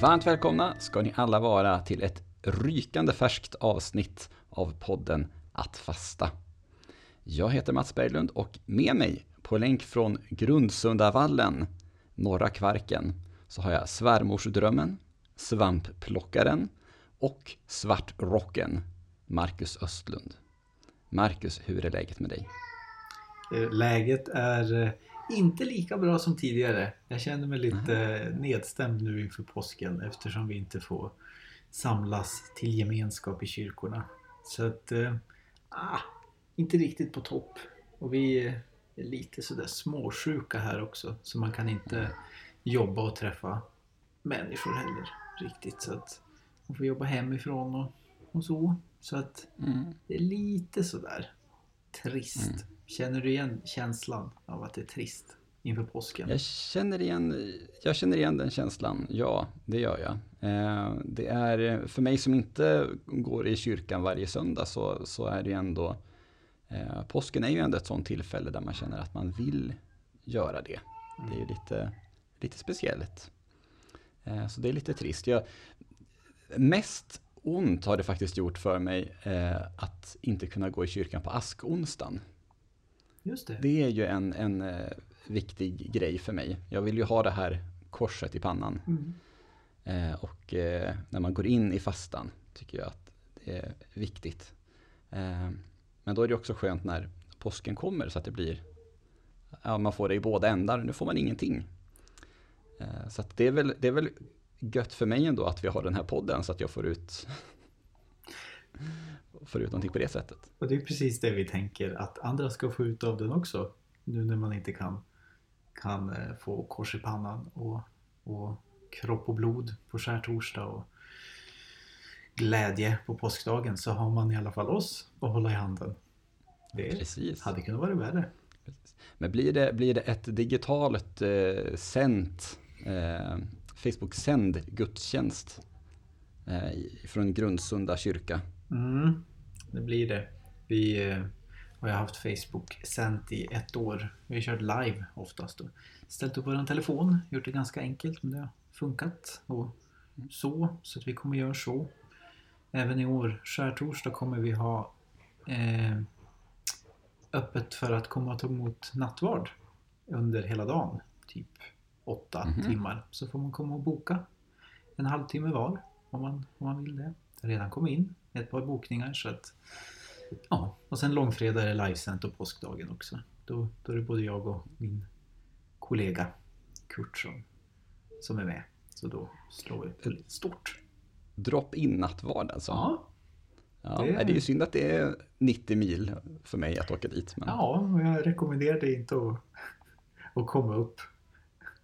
Varmt välkomna ska ni alla vara till ett rykande färskt avsnitt av podden Att fasta. Jag heter Mats Berglund och med mig på länk från Grundsundavallen, norra Kvarken, så har jag svärmorsdrömmen, svampplockaren och svartrocken, Marcus Östlund. Marcus, hur är läget med dig? Eh, läget är eh, inte lika bra som tidigare. Jag känner mig lite nedstämd nu inför påsken eftersom vi inte får samlas till gemenskap i kyrkorna. Så att, äh, inte riktigt på topp. Och vi är lite sådär småsjuka här också. Så man kan inte jobba och träffa människor heller riktigt. Så att man får jobba hemifrån och, och så. Så att mm. det är lite sådär trist. Mm. Känner du igen känslan av att det är trist inför påsken? Jag känner igen, jag känner igen den känslan, ja, det gör jag. Eh, det är, för mig som inte går i kyrkan varje söndag så, så är det ändå, eh, påsken är ju ändå ett sånt tillfälle där man känner att man vill göra det. Det är ju lite, lite speciellt. Eh, så det är lite trist. Jag, mest ont har det faktiskt gjort för mig att inte kunna gå i kyrkan på askonsdagen. Just det. det är ju en, en eh, viktig grej för mig. Jag vill ju ha det här korset i pannan. Mm. Eh, och eh, när man går in i fastan tycker jag att det är viktigt. Eh, men då är det också skönt när påsken kommer så att det blir, ja man får det i båda ändar, nu får man ingenting. Eh, så det, är väl, det är väl gött för mig ändå att vi har den här podden så att jag får ut får ut någonting på det sättet. Och det är precis det vi tänker att andra ska få ut av den också. Nu när man inte kan, kan eh, få kors i pannan och, och kropp och blod på skärtorsdag och glädje på påskdagen så har man i alla fall oss att hålla i handen. Det Precis. hade kunnat vara värre. Precis. Men blir det, blir det ett digitalt eh, sänt eh, Facebook-sänd gudstjänst eh, från Grundsunda kyrka? Mm det blir det. Vi eh, har haft Facebook sänt i ett år. Vi har kört live oftast. Och ställt upp vår telefon, gjort det ganska enkelt men det har funkat. Och så, så att vi kommer göra så. Även i år, skärtorsdag, kommer vi ha eh, öppet för att komma och ta emot nattvard under hela dagen. Typ åtta mm -hmm. timmar. Så får man komma och boka en halvtimme var om man, om man vill det. Redan kommit in ett par bokningar. Så att, ja. Och sen långfredag är det livesänt och påskdagen också. Då, då är det både jag och min kollega Kurt som, som är med. Så då slår vi på lite stort. Drop-in nattvard alltså? Ja. Ja, det... det är ju synd att det är 90 mil för mig att åka dit. Men... Ja, jag rekommenderar dig inte att, att komma upp.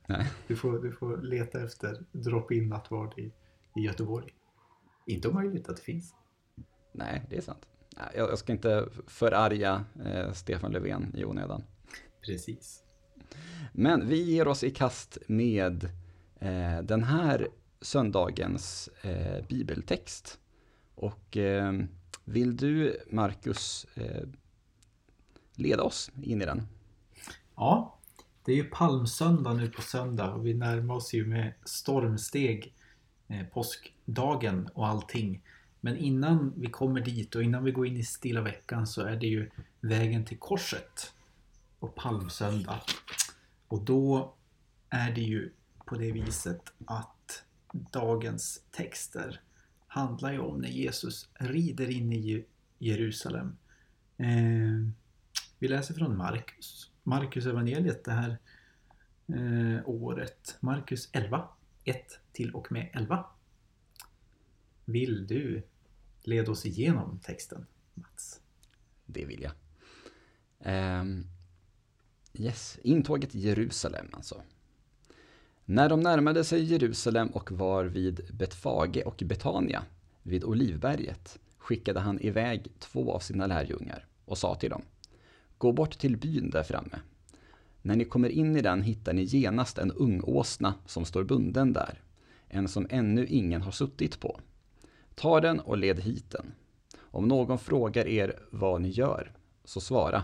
Nej. Du, får, du får leta efter drop-in nattvard i, i Göteborg. Inte omöjligt att det finns. Nej, det är sant. Jag ska inte förarga eh, Stefan Löfven i onödan. Precis. Men vi ger oss i kast med eh, den här söndagens eh, bibeltext. Och vill du, Marcus, eh, leda oss in i den? Ja, det är ju palmsöndag nu på söndag och vi närmar oss ju med stormsteg Eh, påskdagen och allting. Men innan vi kommer dit och innan vi går in i stilla veckan så är det ju vägen till korset och palmsöndag. Och då är det ju på det viset att dagens texter handlar ju om när Jesus rider in i Jerusalem. Eh, vi läser från Markus. Markus evangeliet det här eh, året. Markus 11, 1 till och med 11. Vill du leda oss igenom texten, Mats? Det vill jag. Um, yes, intåget i Jerusalem alltså. När de närmade sig Jerusalem och var vid Betfage och Betania, vid Olivberget, skickade han iväg två av sina lärjungar och sa till dem Gå bort till byn där framme. När ni kommer in i den hittar ni genast en ung åsna som står bunden där, en som ännu ingen har suttit på. Ta den och led hit den. Om någon frågar er vad ni gör, så svara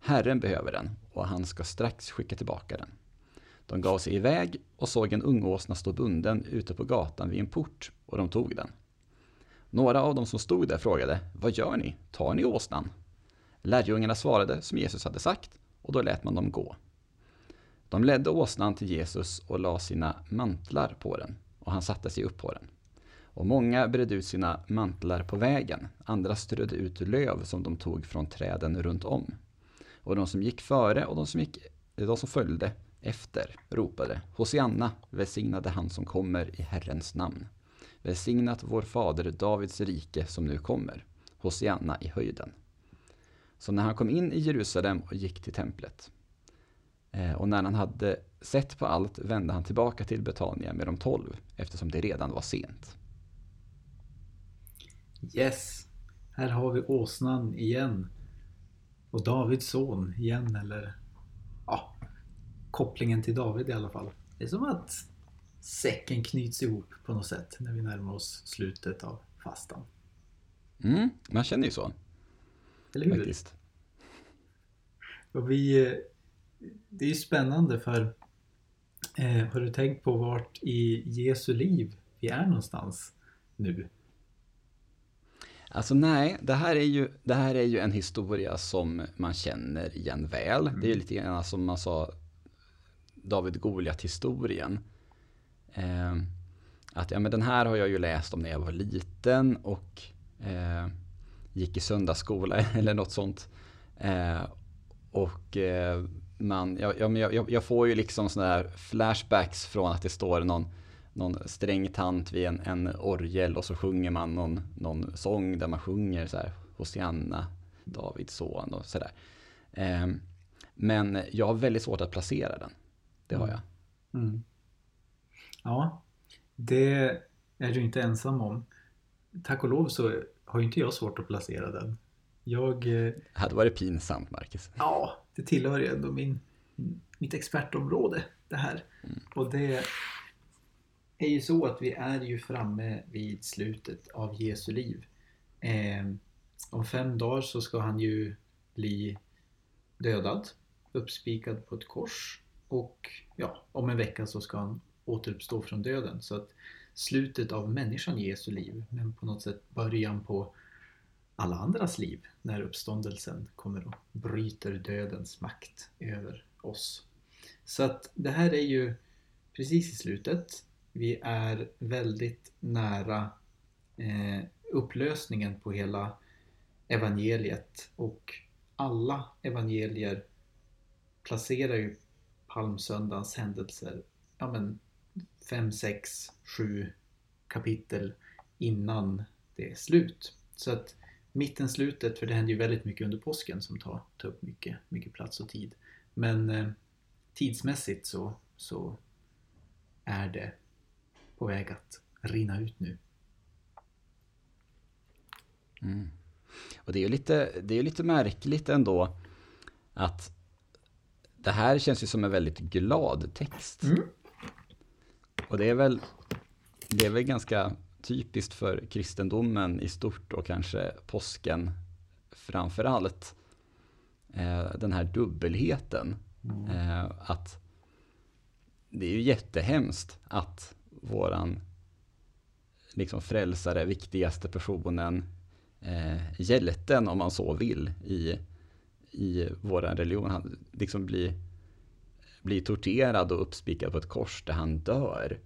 Herren behöver den och han ska strax skicka tillbaka den. De gav sig iväg och såg en ungåsna stå bunden ute på gatan vid en port och de tog den. Några av dem som stod där frågade, vad gör ni? Tar ni åsnan? Lärjungarna svarade som Jesus hade sagt och då lät man dem gå. De ledde åsnan till Jesus och la sina mantlar på den och han satte sig upp på den. Och många bredde ut sina mantlar på vägen, andra strödde ut löv som de tog från träden runt om. Och de som gick före och de som, gick, de som följde efter ropade Hosianna, välsignade han som kommer i Herrens namn. Välsignat vår fader Davids rike som nu kommer. Hosianna i höjden. Så när han kom in i Jerusalem och gick till templet och när han hade sett på allt vände han tillbaka till Betania med de tolv eftersom det redan var sent. Yes, här har vi åsnan igen. Och Davids son igen eller ja, kopplingen till David i alla fall. Det är som att säcken knyts ihop på något sätt när vi närmar oss slutet av fastan. Mm, man känner ju så. Eller hur? Faktiskt. Och vi, eh, det är ju spännande för eh, har du tänkt på vart i Jesu liv vi är någonstans nu? Alltså nej, det här, är ju, det här är ju en historia som man känner igen väl. Det är lite grann som man sa David Goliat-historien. Eh, att ja, men den här har jag ju läst om när jag var liten och eh, gick i söndagsskola eller något sånt. Eh, och eh, man, ja, ja, men jag, jag får ju liksom sådana här flashbacks från att det står någon, någon sträng tant vid en, en orgel och så sjunger man någon, någon sång där man sjunger så här Hosianna, Davids son och sådär. Eh, men jag har väldigt svårt att placera den. Det har jag. Mm. Ja, det är du inte ensam om. Tack och lov så har ju inte jag svårt att placera den. Jag... eh, Det hade varit pinsamt, Marcus. Ja, det tillhör ju ändå min, mitt expertområde det här. Och det är ju så att vi är ju framme vid slutet av Jesu liv. Eh, om fem dagar så ska han ju bli dödad, uppspikad på ett kors. Och ja, om en vecka så ska han återuppstå från döden. Så att slutet av människan Jesu liv, men på något sätt början på alla andras liv när uppståndelsen kommer och bryter dödens makt över oss. Så att det här är ju precis i slutet. Vi är väldigt nära eh, upplösningen på hela evangeliet och alla evangelier placerar ju palmsöndagens händelser ja, men, fem, sex, sju kapitel innan det är slut. Så att mitten slutet, för det händer ju väldigt mycket under påsken som tar, tar upp mycket, mycket plats och tid. Men eh, tidsmässigt så, så är det på väg att rinna ut nu. Mm. Och det är ju lite, det är lite märkligt ändå att det här känns ju som en väldigt glad text. Mm. Och det är väl, det är väl ganska typiskt för kristendomen i stort och kanske påsken framför allt. Eh, den här dubbelheten. Eh, att det är ju jättehemskt att våran liksom frälsare, viktigaste personen, eh, hjälten om man så vill i, i våran religion, han liksom blir, blir torterad och uppspikad på ett kors där han dör.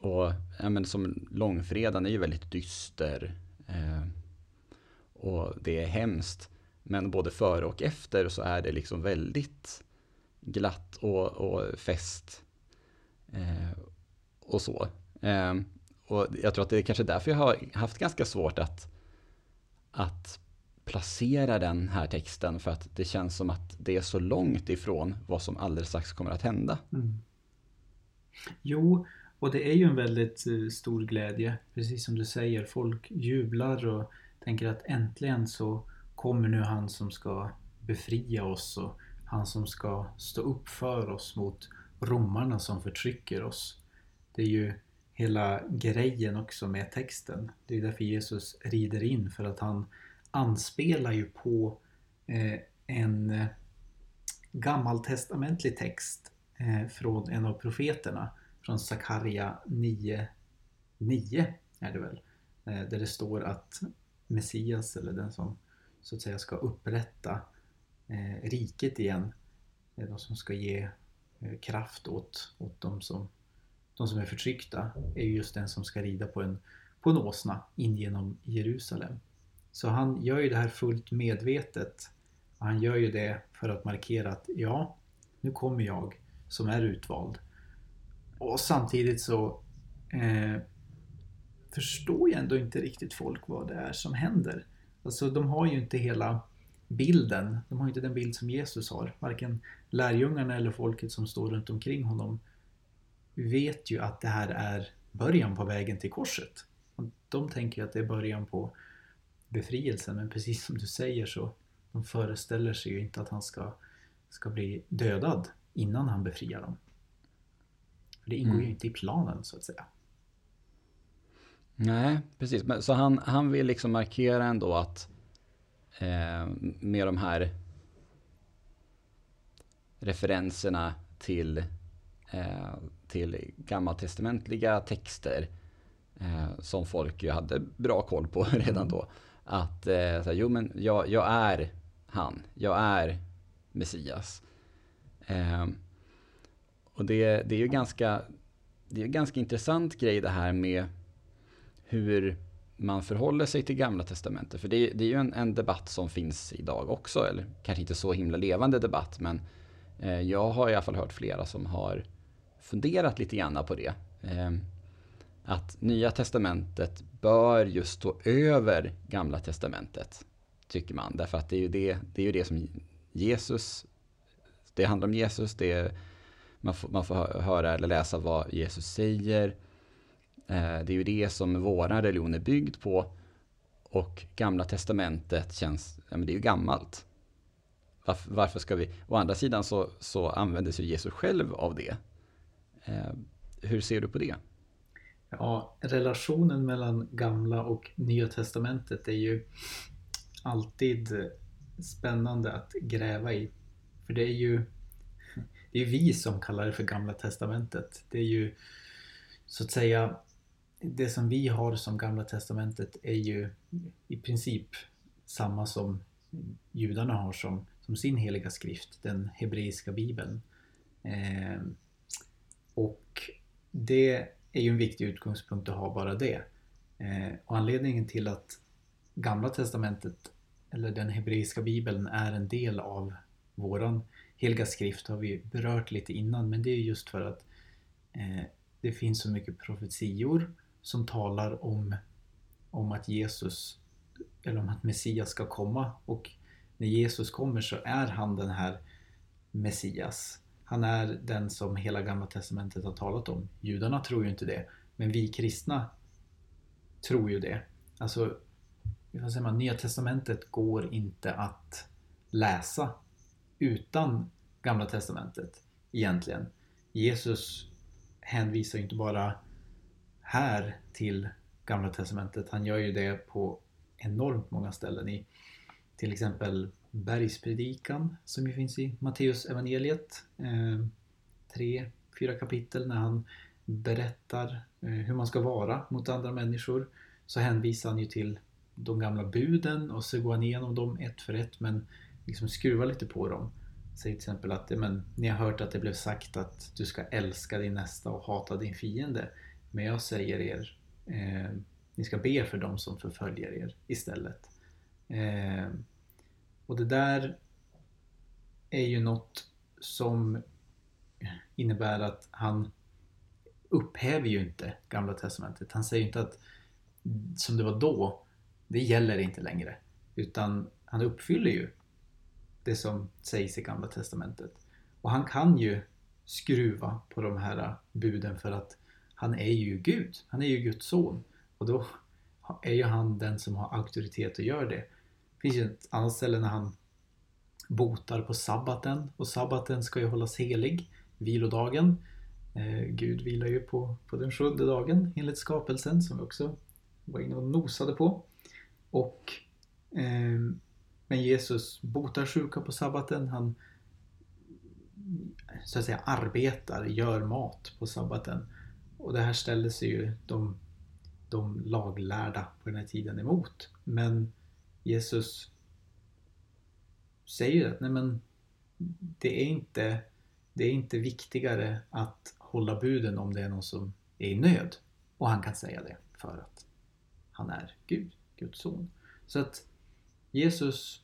Och ja, men som långfredagen är ju väldigt dyster. Eh, och det är hemskt. Men både före och efter så är det liksom väldigt glatt och, och fest. Eh, och så. Eh, och jag tror att det är kanske därför jag har haft ganska svårt att, att placera den här texten. För att det känns som att det är så långt ifrån vad som alldeles strax kommer att hända. Mm. Jo, och det är ju en väldigt eh, stor glädje. Precis som du säger, folk jublar och tänker att äntligen så kommer nu han som ska befria oss och han som ska stå upp för oss mot romarna som förtrycker oss. Det är ju hela grejen också med texten. Det är därför Jesus rider in för att han anspelar ju på eh, en eh, gammaltestamentlig text från en av profeterna. Från Sakarja 9, 9 är det väl. Eh, där det står att Messias, eller den som så att säga ska upprätta eh, riket igen. är de som ska ge eh, kraft åt, åt de, som, de som är förtryckta är just den som ska rida på en, på en åsna in genom Jerusalem. Så han gör ju det här fullt medvetet. Han gör ju det för att markera att ja, nu kommer jag som är utvald. Och samtidigt så eh, förstår ju ändå inte riktigt folk vad det är som händer. Alltså de har ju inte hela bilden. De har inte den bild som Jesus har. Varken lärjungarna eller folket som står runt omkring honom vet ju att det här är början på vägen till korset. De tänker ju att det är början på befrielsen men precis som du säger så de föreställer sig ju inte att han ska, ska bli dödad innan han befriar dem. För det ingår mm. ju inte i planen så att säga. Nej, precis. Så han, han vill liksom markera ändå att eh, med de här referenserna till, eh, till gammaltestamentliga texter eh, som folk ju hade bra koll på redan då. Att eh, så här, jo men jag, jag är han, jag är Messias. Och det, det är ju ganska, det är en ganska intressant grej det här med hur man förhåller sig till Gamla Testamentet. För det, det är ju en, en, debatt som finns idag också, eller kanske inte så himla levande debatt, men eh, jag har i alla fall hört flera som har funderat lite grann på det. Eh, att Nya Testamentet bör just stå över Gamla Testamentet, tycker man. Därför att det är ju det, det, är ju det som Jesus, det handlar om Jesus, det är, man, får, man får höra eller läsa vad Jesus säger. Eh, det är ju det som vår religion är byggd på. Och Gamla Testamentet känns, ja men det är ju gammalt. Varför, varför ska vi, å andra sidan så, så använder sig Jesus själv av det. Eh, hur ser du på det? Ja, relationen mellan Gamla och Nya Testamentet är ju alltid spännande att gräva i. För det är ju det är vi som kallar det för Gamla Testamentet. Det är ju så att säga det som vi har som Gamla Testamentet är ju i princip samma som judarna har som, som sin heliga skrift, den hebreiska bibeln. Eh, och det är ju en viktig utgångspunkt att ha bara det. Eh, och anledningen till att Gamla Testamentet, eller den hebreiska bibeln, är en del av våran heliga skrift har vi berört lite innan, men det är just för att eh, det finns så mycket profetior som talar om, om att Jesus, eller om att Messias ska komma. Och när Jesus kommer så är han den här Messias. Han är den som hela Gamla Testamentet har talat om. Judarna tror ju inte det, men vi kristna tror ju det. Alltså, vad säger man, Nya Testamentet går inte att läsa utan Gamla Testamentet egentligen. Jesus hänvisar ju inte bara här till Gamla Testamentet. Han gör ju det på enormt många ställen i till exempel Bergspredikan som ju finns i Matteus evangeliet. Eh, tre, fyra kapitel när han berättar eh, hur man ska vara mot andra människor så hänvisar han ju till de gamla buden och så går han igenom dem ett för ett men liksom skruvar lite på dem. Säger till exempel att men, ni har hört att det blev sagt att du ska älska din nästa och hata din fiende. Men jag säger er, eh, ni ska be för dem som förföljer er istället. Eh, och det där är ju något som innebär att han upphäver ju inte Gamla Testamentet. Han säger inte att som det var då, det gäller inte längre. Utan han uppfyller ju det som sägs i Gamla Testamentet. Och han kan ju skruva på de här buden för att han är ju Gud. Han är ju Guds son. Och då är ju han den som har auktoritet att göra det. Det finns ju ett annat ställe när han botar på sabbaten. Och sabbaten ska ju hållas helig, vilodagen. Eh, Gud vilar ju på, på den sjunde dagen enligt skapelsen som vi också var inne och nosade på. Och eh, men Jesus botar sjuka på sabbaten. Han så att säga arbetar, gör mat på sabbaten. Och det här ställer sig ju de, de laglärda på den här tiden emot. Men Jesus säger att nej men, det, är inte, det är inte viktigare att hålla buden om det är någon som är i nöd. Och han kan säga det för att han är Gud, Guds son. Så att Jesus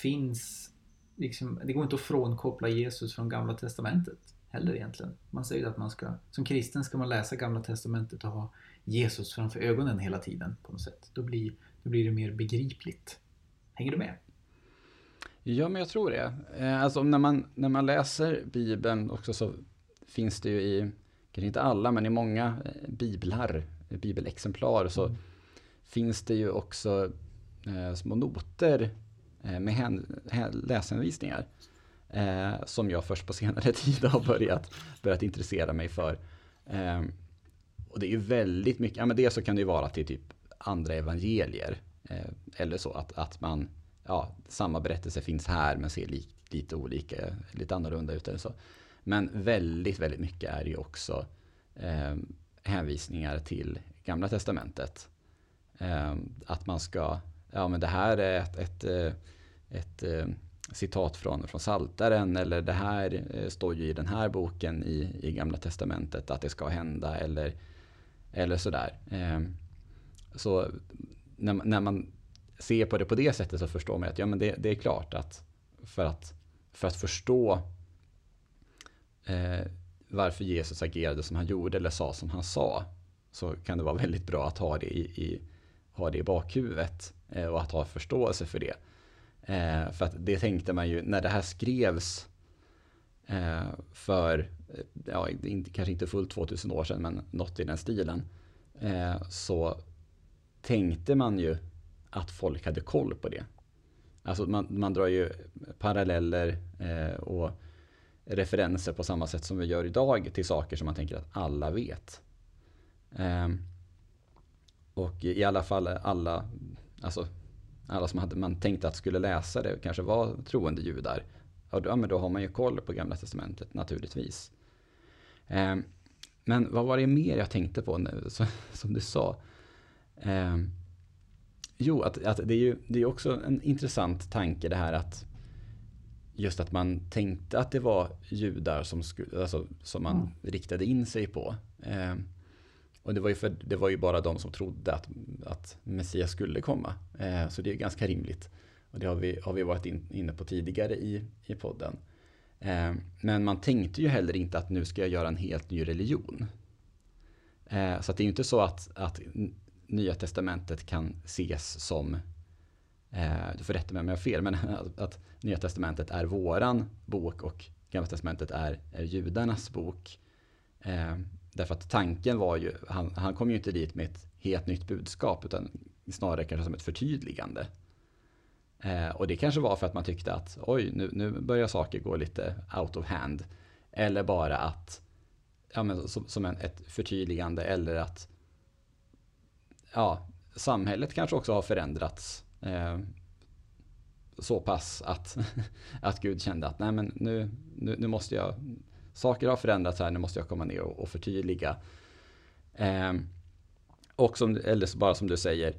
finns liksom, det går inte att frånkoppla Jesus från Gamla Testamentet heller egentligen. Man säger att man ska, som kristen ska man läsa Gamla Testamentet och ha Jesus framför ögonen hela tiden på något sätt. Då blir, då blir det mer begripligt. Hänger du med? Ja, men jag tror det. Eh, alltså när man, när man läser Bibeln också så finns det ju i, kanske inte alla, men i många eh, biblar, bibelexemplar så mm. finns det ju också eh, små noter eh, med hän, hän, läshänvisningar. Eh, som jag först på senare tid har börjat, börjat intressera mig för. Eh, och det är ju väldigt mycket, ja men det så kan det ju vara till typ andra evangelier. Eh, eller så att, att man, ja, samma berättelse finns här men ser li, lite olika, lite annorlunda ut eller så. Men väldigt, väldigt mycket är ju också eh, hänvisningar till Gamla Testamentet. Eh, att man ska, ja men det här är ett, ett, eh, ett, ett citat från, från Saltaren eller det här eh, står ju i den här boken i, i Gamla Testamentet att det ska hända eller, eller sådär. Så när, när man ser på det på det sättet så förstår man att ja, men det, det är klart att för att, för att förstå eh, varför Jesus agerade som han gjorde eller sa som han sa så kan det vara väldigt bra att ha det i, i ha det i bakhuvudet Eh, och att ha förståelse för det. Eh, för att det tänkte man ju när det här skrevs eh, för, eh, ja, inte, kanske inte fullt 2000 år sedan, men något i den stilen. Eh, så tänkte man ju att folk hade koll på det. Alltså man, man drar ju paralleller eh, och referenser på samma sätt som vi gör idag till saker som man tänker att alla vet. Eh, och i alla fall alla, alltså alla som hade, man tänkte att skulle läsa det kanske var troende judar. Ja, men då har man ju koll på Gamla Testamentet naturligtvis. Eh, men vad var det mer jag tänkte på nu, som du sa? Eh, jo, att, att det är ju det är också en intressant tanke det här att just att man tänkte att det var judar som, skulle, alltså, som man mm. riktade in sig på. Eh, och det var, ju för, det var ju bara de som trodde att, att Messias skulle komma. Eh, så det är ganska rimligt. Och det har vi, har vi varit in, inne på tidigare i, i podden. Eh, men man tänkte ju heller inte att nu ska jag göra en helt ny religion. Eh, så det är ju inte så att, att Nya Testamentet kan ses som, eh, du får rätta mig om jag har fel, men att, att Nya Testamentet är våran bok och Gamla Testamentet är, är judarnas bok. Eh, Därför att tanken var ju, han, han kom ju inte dit med ett helt nytt budskap utan snarare kanske som ett förtydligande. Eh, och det kanske var för att man tyckte att oj, nu, nu börjar saker gå lite out of hand. Eller bara att, ja men som, som en, ett förtydligande eller att, ja, samhället kanske också har förändrats. Eh, så pass att, att Gud kände att nej men nu, nu, nu måste jag saker har förändrats här, nu måste jag komma ner och, och förtydliga. Eh, och som, eller bara som du säger,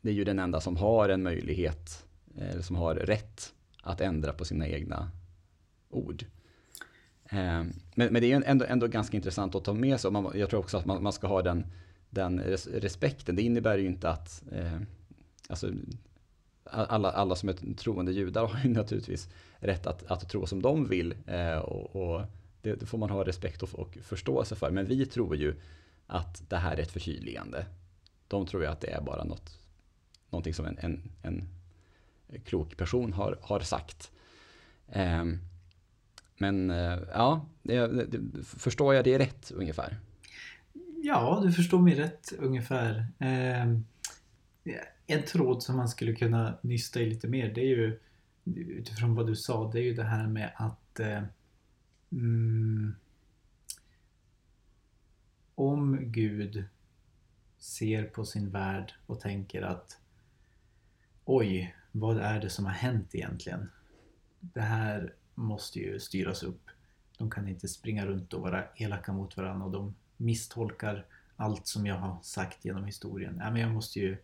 det är ju den enda som har en möjlighet, eller som har rätt att ändra på sina egna ord. Eh, men, men, det är ändå, ändå ganska intressant att ta med sig. Man, jag tror också att man, man ska ha den, den respekten. Det innebär ju inte att eh, alltså, alla, alla som är troende judar har ju naturligtvis rätt att, att tro som de vill. Eh, och, och det, det, får man ha respekt och, och förståelse för. Men vi tror ju att det här är ett förtydligande. De tror ju att det är bara något, någonting som en, en, en klok person har, har sagt. Eh, men eh, ja, det, det, förstår jag det rätt ungefär? Ja, du förstår mig rätt ungefär. Ehm, en tråd som man skulle kunna nysta i lite mer det är ju utifrån vad du sa, det är ju det här med att eh, mm, om Gud ser på sin värld och tänker att oj, vad är det som har hänt egentligen? Det här måste ju styras upp. De kan inte springa runt och vara elaka mot varandra och de misstolkar allt som jag har sagt genom historien. Ja, men jag, måste ju,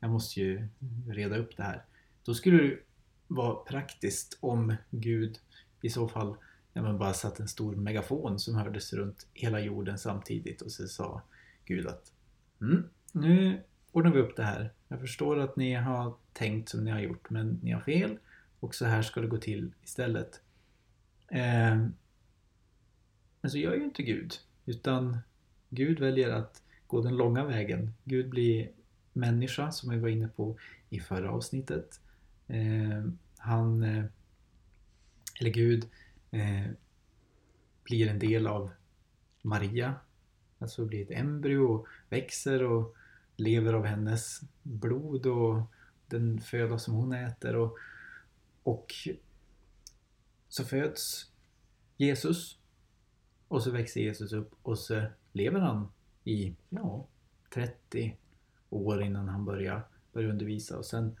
jag måste ju reda upp det här. Då skulle det vara praktiskt om Gud i så fall ja, men bara satt en stor megafon som hördes runt hela jorden samtidigt och så sa Gud att mm, nu ordnar vi upp det här. Jag förstår att ni har tänkt som ni har gjort men ni har fel och så här ska det gå till istället. Eh, men så gör ju inte Gud utan Gud väljer att gå den långa vägen. Gud blir människa som vi var inne på i förra avsnittet. Eh, han, eh, eller Gud, eh, blir en del av Maria. Alltså blir ett embryo och växer och lever av hennes blod och den föda som hon äter. Och, och så föds Jesus och så växer Jesus upp och så lever han i ja, 30 år innan han började, började undervisa. Och sen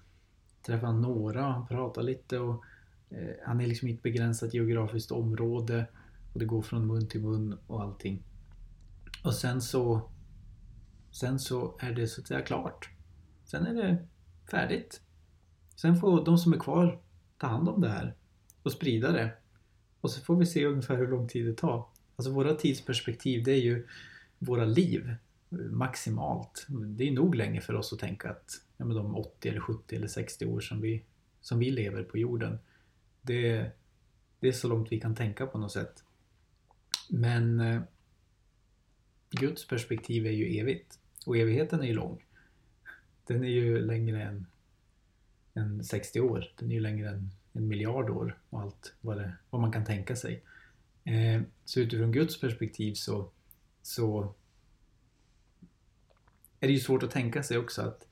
träffade han några och han pratade lite och eh, han är liksom i ett begränsat geografiskt område och det går från mun till mun och allting. Och sen så Sen så är det så att säga klart. Sen är det färdigt. Sen får de som är kvar ta hand om det här och sprida det. Och så får vi se ungefär hur lång tid det tar. Alltså våra tidsperspektiv det är ju våra liv maximalt. Det är nog länge för oss att tänka att ja, men de 80 eller 70 eller 60 år som vi, som vi lever på jorden. Det, det är så långt vi kan tänka på något sätt. Men eh, Guds perspektiv är ju evigt. Och evigheten är ju lång. Den är ju längre än, än 60 år. Den är ju längre än en miljard år och allt vad, det, vad man kan tänka sig. Eh, så utifrån Guds perspektiv så, så är det ju svårt att tänka sig också att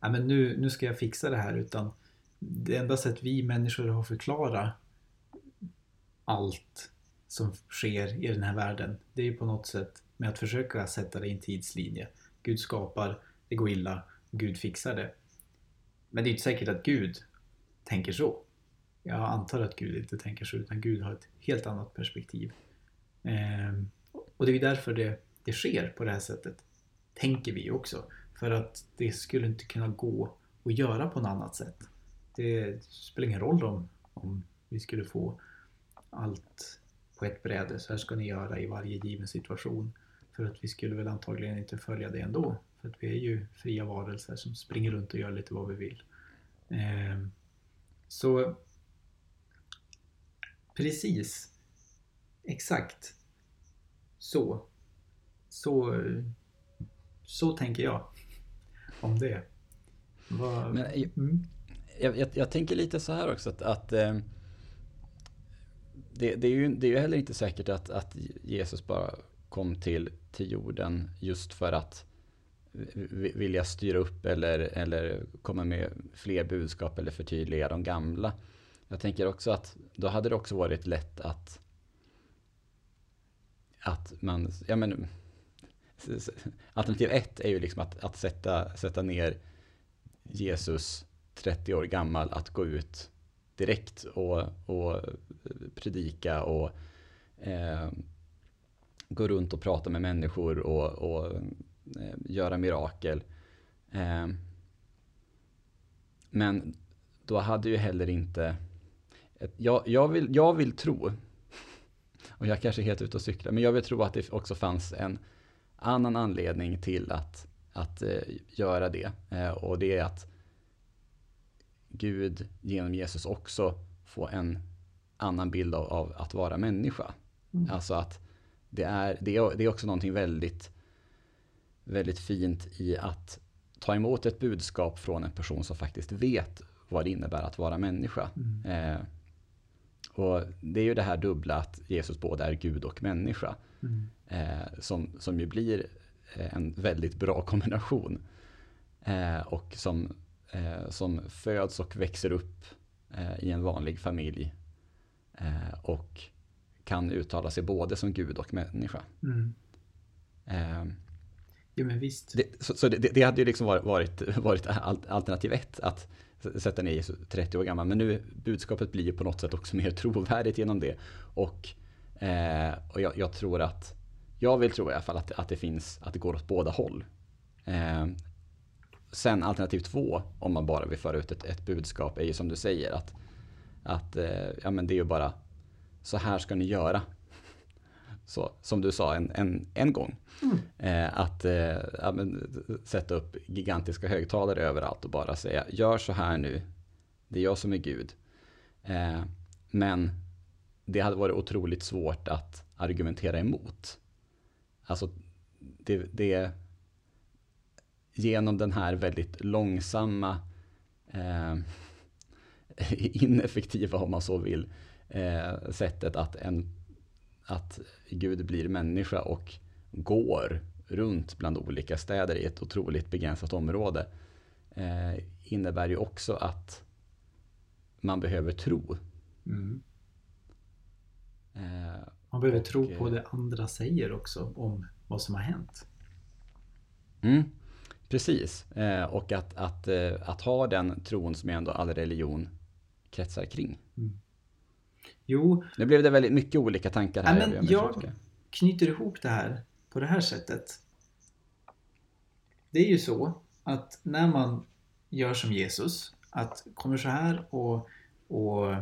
ja, men nu, nu ska jag fixa det här utan det enda sätt vi människor har att förklara allt som sker i den här världen det är ju på något sätt med att försöka sätta det i en tidslinje. Gud skapar, det går illa, Gud fixar det. Men det är inte säkert att Gud tänker så. Jag antar att Gud inte tänker så, utan Gud har ett helt annat perspektiv. Eh, och det är ju därför det, det sker på det här sättet, tänker vi också. För att det skulle inte kunna gå att göra på något annat sätt. Det spelar ingen roll om, om vi skulle få allt på ett bräde, så här ska ni göra i varje given situation. För att vi skulle väl antagligen inte följa det ändå. För att vi är ju fria varelser som springer runt och gör lite vad vi vill. Eh, så precis, exakt så. Så, så tänker jag om det. Vad, Men, mm. jag, jag, jag, tänker lite så här också att, att eh, det, det, är ju, det är ju heller inte säkert att, att Jesus bara kom till, till jorden just för att vilja styra upp eller, eller komma med fler budskap eller förtydliga de gamla. Jag tänker också att då hade det också varit lätt att att man, ja men alternativ ett är ju liksom att, att sätta, sätta ner Jesus 30 år gammal att gå ut direkt och, och predika och eh, gå runt och prata med människor och, och eh, göra mirakel. Eh, men då hade ju heller inte... Jag, jag, vill, jag vill tro, och jag kanske är helt ute och cyklar, men jag vill tro att det också fanns en annan anledning till att, att eh, göra det. Eh, och det är att Gud genom Jesus också får en annan bild av, av att vara människa. Mm. Alltså att det är, det är, det är också någonting väldigt, väldigt fint i att ta emot ett budskap från en person som faktiskt vet vad det innebär att vara människa. Mm. Eh, och Det är ju det här dubbla att Jesus både är Gud och människa. Mm. Eh, som, som ju blir en väldigt bra kombination. Eh, och som, eh, som föds och växer upp eh, i en vanlig familj. Eh, och kan uttala sig både som Gud och människa. Mm. Eh, Ja, men visst. Det, så, så det, det, hade ju liksom varit, varit, varit alternativ ett, att sätta ner Jesus 30 år gammal. Men nu budskapet blir ju på något sätt också mer trovärdigt genom det. Och, eh, och jag, jag, tror att, jag vill tro i alla fall att, att det finns, att det går åt båda håll. Eh, sen alternativ två, om man bara vill föra ut ett, ett budskap, är ju som du säger att, att eh, ja, men det är ju bara så här ska ni göra. Så, som du sa en, en, en gång. Mm. Eh, att eh, ja, men, sätta upp gigantiska högtalare överallt och bara säga gör så här nu. Det är jag som är Gud. Eh, men det hade varit otroligt svårt att argumentera emot. Alltså, det, det genom den här väldigt långsamma, eh, ineffektiva om man så vill, eh, sättet att, en, att Gud blir människa och går runt bland olika städer i ett otroligt begränsat område eh, innebär ju också att man behöver tro. Mm. Eh, man behöver och, tro på det andra säger också om vad som har hänt. Mm, precis, eh, och att, att, eh, att ha den tron som ändå all religion kretsar kring. Mm. Jo. Nu blev det väldigt mycket olika tankar här. Ja, men jag, jag knyter ihop det här på det här sättet. Det är ju så att när man gör som Jesus, att kommer så här och, och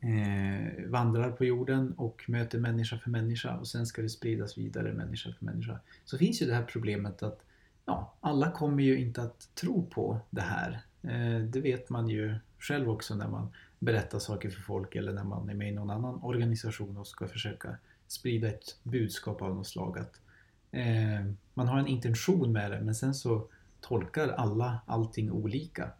eh, vandrar på jorden och möter människa för människa och sen ska det spridas vidare människa för människa. Så finns ju det här problemet att ja, alla kommer ju inte att tro på det här. Eh, det vet man ju själv också när man berättar saker för folk eller när man är med i någon annan organisation och ska försöka sprida ett budskap av något slag. Att, eh, man har en intention med det men sen så tolkar alla allting olika.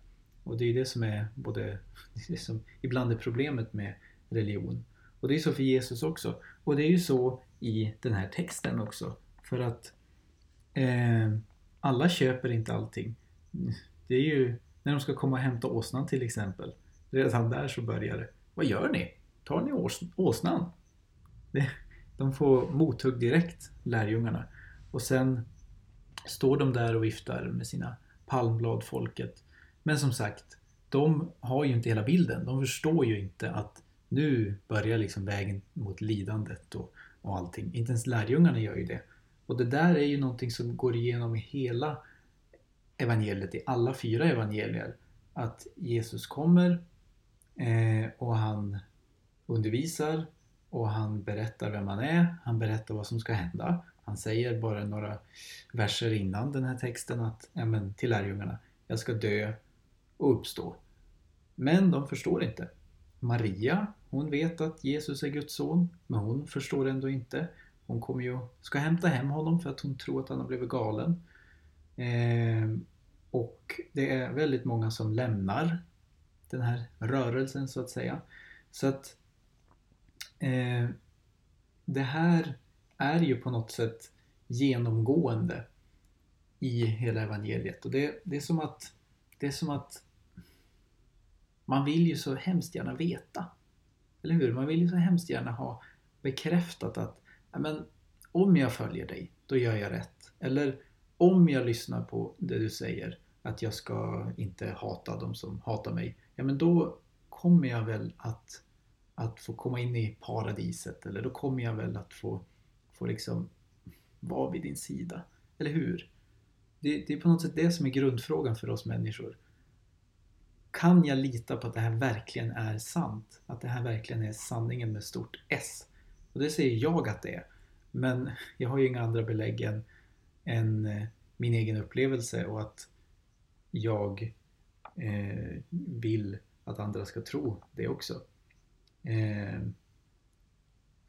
Och det är det som är både, det som ibland är problemet med religion. Och det är så för Jesus också. Och det är ju så i den här texten också. För att eh, alla köper inte allting. Det är ju när de ska komma och hämta åsnan till exempel. Redan där så börjar det. Vad gör ni? Tar ni ås åsnan? Det, de får mothugg direkt, lärjungarna. Och sen står de där och viftar med sina palmblad, folket. Men som sagt, de har ju inte hela bilden. De förstår ju inte att nu börjar liksom vägen mot lidandet och, och allting. Inte ens lärjungarna gör ju det. Och det där är ju någonting som går igenom i hela evangeliet, i alla fyra evangelier. Att Jesus kommer eh, och han undervisar och han berättar vem han är, han berättar vad som ska hända. Han säger bara några verser innan den här texten att, ja, men, till lärjungarna, jag ska dö och uppstå. Men de förstår inte. Maria, hon vet att Jesus är Guds son, men hon förstår ändå inte. Hon kommer ju, ska hämta hem honom för att hon tror att han har blivit galen. Eh, och det är väldigt många som lämnar den här rörelsen så att säga. Så att eh, det här är ju på något sätt genomgående i hela evangeliet. Och det, det, är som att, det är som att man vill ju så hemskt gärna veta. Eller hur? Man vill ju så hemskt gärna ha bekräftat att men, om jag följer dig, då gör jag rätt. Eller om jag lyssnar på det du säger, att jag ska inte hata de som hatar mig. Ja men då kommer jag väl att att få komma in i paradiset eller då kommer jag väl att få, få liksom vara vid din sida. Eller hur? Det, det är på något sätt det som är grundfrågan för oss människor. Kan jag lita på att det här verkligen är sant? Att det här verkligen är sanningen med stort S? Och det säger jag att det är. Men jag har ju inga andra belägg än, än eh, min egen upplevelse och att jag eh, vill att andra ska tro det också. Eh,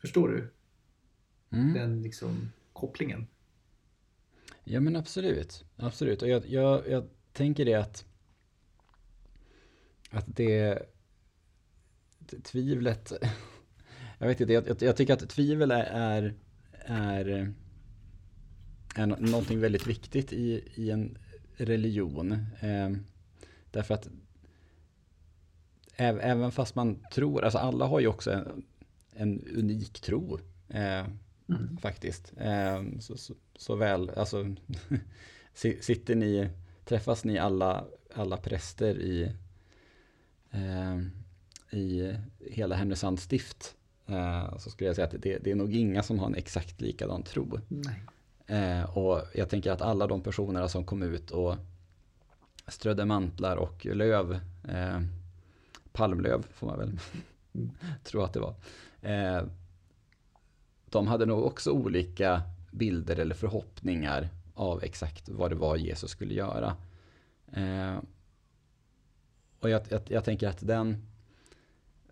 förstår du? Mm. Den liksom kopplingen. Ja men absolut. Absolut. Och jag, jag, jag tänker det att, att det tvivlet jag vet inte, jag, jag, tycker att tvivel är, är, är, är någonting väldigt viktigt i, i en religion. Eh, därför att även fast man tror, alltså alla har ju också en, en unik tro. Eh, mm. Faktiskt. Eh, så, så, så väl, alltså sitter ni, träffas ni alla, alla präster i, i hela Härnösands stift eh, så skulle jag säga att det, det, är nog inga som har en exakt likadan tro. Eh, och jag tänker att alla de personerna som kom ut och strödde mantlar och löv, eh, palmlöv får man väl mm. tro att det var. Eh, de hade nog också olika bilder eller förhoppningar av exakt vad det var Jesus skulle göra. Och jag, jag, jag, tänker att den,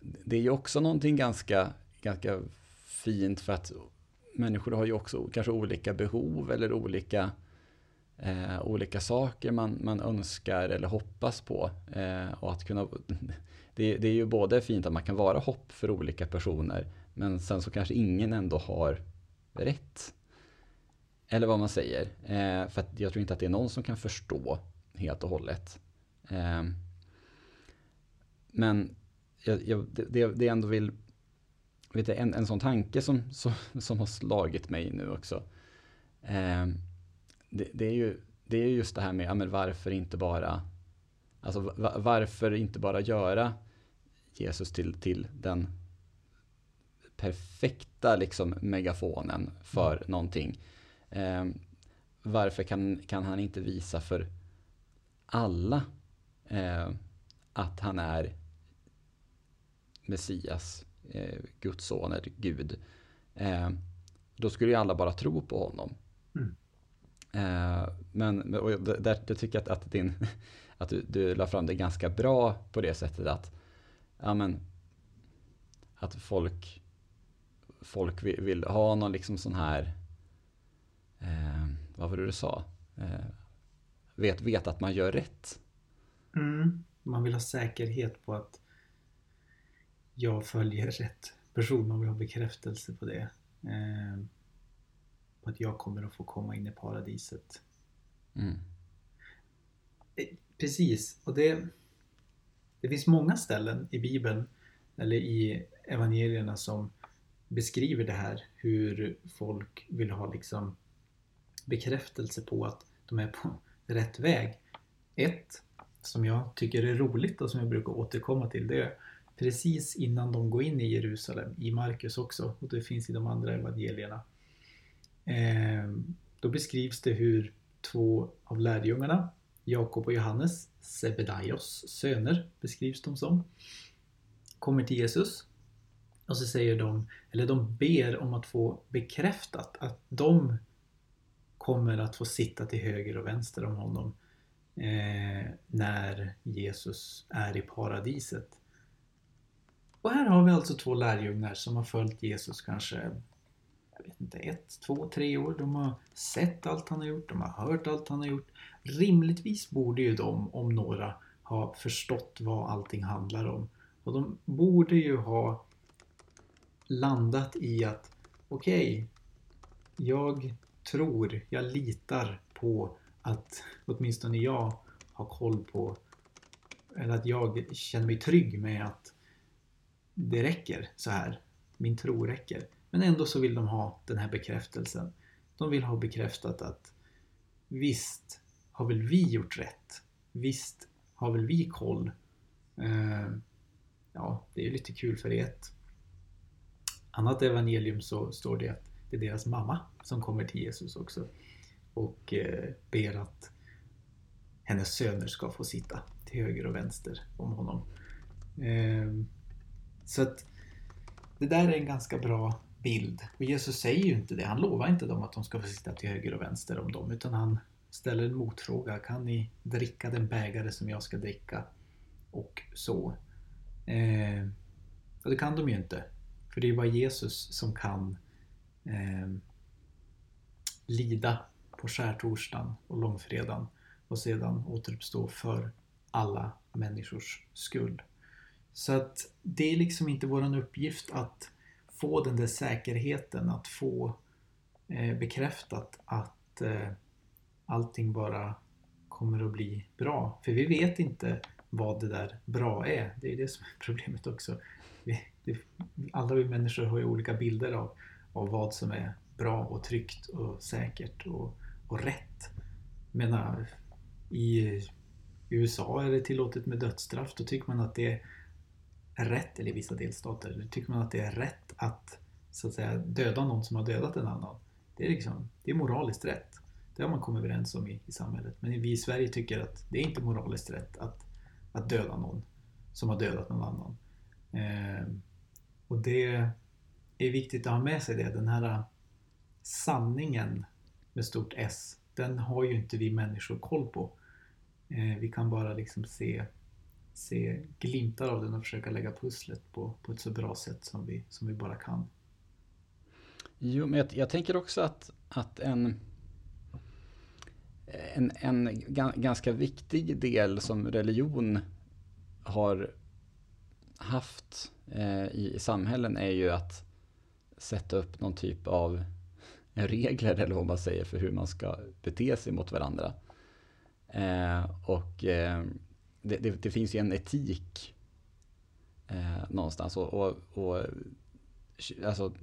det är ju också någonting ganska, ganska fint för att människor har ju också kanske olika behov eller olika, eh, olika saker man, man önskar eller hoppas på. Eh, och att kunna, det, det är ju både fint att man kan vara hopp för olika personer men sen så kanske ingen ändå har rätt. Eller vad man säger. Eh, för jag tror inte att det är någon som kan förstå helt och hållet. Eh, men jag, jag, det, det jag ändå vill... Vet du, en, en sån tanke som, som, som har slagit mig nu också. Eh, det, det, är ju, det är just det här med, ja, men varför inte bara... Alltså varför inte bara göra Jesus till, till den perfekta liksom megafonen för mm. någonting. Eh, varför kan, kan han inte visa för alla eh, att han är Messias, eh, Guds son eller Gud. Eh, då skulle ju alla bara tro på honom. Mm. Eh, men och där, där tycker jag att, att, din, att du, du la fram det ganska bra på det sättet att ja, men, att folk folk vill, vill ha någon liksom sån här, eh, vad var det du sa? Eh, vet, vet att man gör rätt. Mm. Man vill ha säkerhet på att jag följer rätt person. Man vill ha bekräftelse på det. Eh, på att jag kommer att få komma in i paradiset. Mm. Eh, precis, och det, det finns många ställen i Bibeln eller i evangelierna som beskriver det här hur folk vill ha liksom bekräftelse på att de är på rätt väg. Ett som jag tycker är roligt och som jag brukar återkomma till det är precis innan de går in i Jerusalem, i Markus också och det finns i de andra evangelierna. Ehm, då beskrivs det hur två av lärjungarna, Jakob och Johannes, Sebedaios söner beskrivs de som, kommer till Jesus och så säger de, eller de ber om att få bekräftat att de kommer att få sitta till höger och vänster om honom eh, när Jesus är i paradiset. Och här har vi alltså två lärjungar som har följt Jesus kanske jag vet inte, ett, två, tre år. De har sett allt han har gjort, de har hört allt han har gjort. Rimligtvis borde ju de, om några, ha förstått vad allting handlar om. Och de borde ju ha landat i att okej, okay, jag tror, jag litar på att åtminstone jag har koll på eller att jag känner mig trygg med att det räcker så här. Min tro räcker. Men ändå så vill de ha den här bekräftelsen. De vill ha bekräftat att visst har väl vi gjort rätt. Visst har väl vi koll. Eh, ja, det är lite kul för ett annat evangelium så står det att det är deras mamma som kommer till Jesus också och eh, ber att hennes söner ska få sitta till höger och vänster om honom. Ehm, så att det där är en ganska bra bild. Och Jesus säger ju inte det. Han lovar inte dem att de ska få sitta till höger och vänster om dem utan han ställer en motfråga. Kan ni dricka den bägare som jag ska dricka? Och så. Eh, och det kan de ju inte. För det är bara Jesus som kan eh, lida på skärtorsdagen och långfredagen och sedan återuppstå för alla människors skull. Så att det är liksom inte våran uppgift att få den där säkerheten, att få eh, bekräftat att eh, allting bara kommer att bli bra. För vi vet inte vad det där bra är. Det är det som är problemet också. Vi, det, alla vi människor har ju olika bilder av, av vad som är bra och tryggt och säkert och, och rätt. Jag menar, i USA är det tillåtet med dödsstraff. Då tycker man att det är rätt, eller i vissa delstater, då tycker man att det är rätt att så att säga döda någon som har dödat en annan. Det är, liksom, det är moraliskt rätt. Det har man kommit överens om i, i samhället. Men vi i Sverige tycker att det är inte moraliskt rätt att, att döda någon som har dödat någon annan. Eh, och det är viktigt att ha med sig det. Den här sanningen med stort S, den har ju inte vi människor koll på. Eh, vi kan bara liksom se, se glimtar av den och försöka lägga pusslet på, på ett så bra sätt som vi, som vi bara kan. Jo, men jag, jag tänker också att, att en, en, en ganska viktig del som religion har haft eh, i, i samhällen är ju att sätta upp någon typ av regler eller vad man säger för hur man ska bete sig mot varandra. Eh, och eh, det, det, det, finns ju en etik eh, någonstans. Och, och, och, alltså,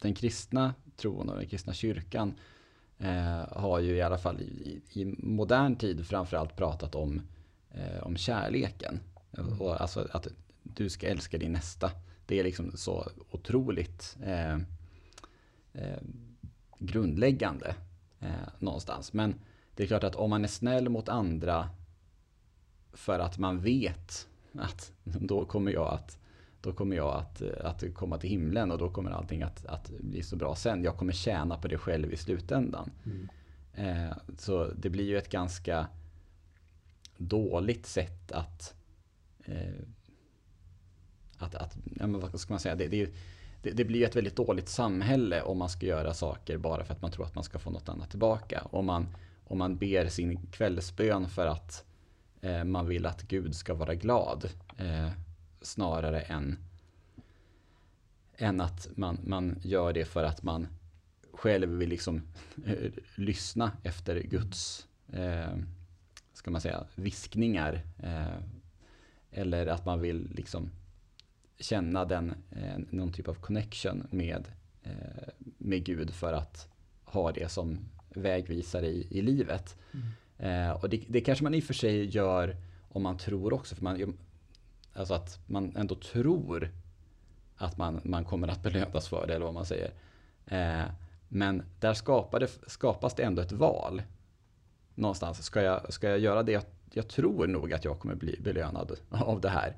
den kristna tron och den kristna kyrkan eh, har ju i alla fall i, i modern tid framförallt pratat om, eh, om kärleken. Mm. Och alltså att du ska älska din nästa. Det är liksom så otroligt eh, grundläggande eh, någonstans. Men det är klart att om man är snäll mot andra för att man vet att då kommer jag att då kommer jag att, att komma till himlen och då kommer allting att, att bli så bra sen. Jag kommer tjäna på det själv i slutändan. Mm. Eh, så det blir ju ett ganska dåligt sätt att eh, att, att ja, men vad ska man säga, det, det, det, det blir ett väldigt dåligt samhälle om man ska göra saker bara för att man tror att man ska få något annat tillbaka. Om man, om man ber sin kvällsbön för att eh, man vill att Gud ska vara glad eh, snarare än, än att man, man gör det för att man själv vill liksom eh, lyssna efter Guds eh, ska man säga, viskningar. Eh, eller att man vill liksom känna den, eh, någon typ av connection med, eh, med Gud för att ha det som vägvisare i, i livet. Mm. Eh, och det, det kanske man i och för sig gör om man tror också. För man, alltså att man ändå tror att man, man kommer att belönas för det, eller vad man säger. Eh, men där skapade, skapas det ändå ett val. Någonstans, ska jag, ska jag göra det jag, jag tror nog att jag kommer bli belönad av det här.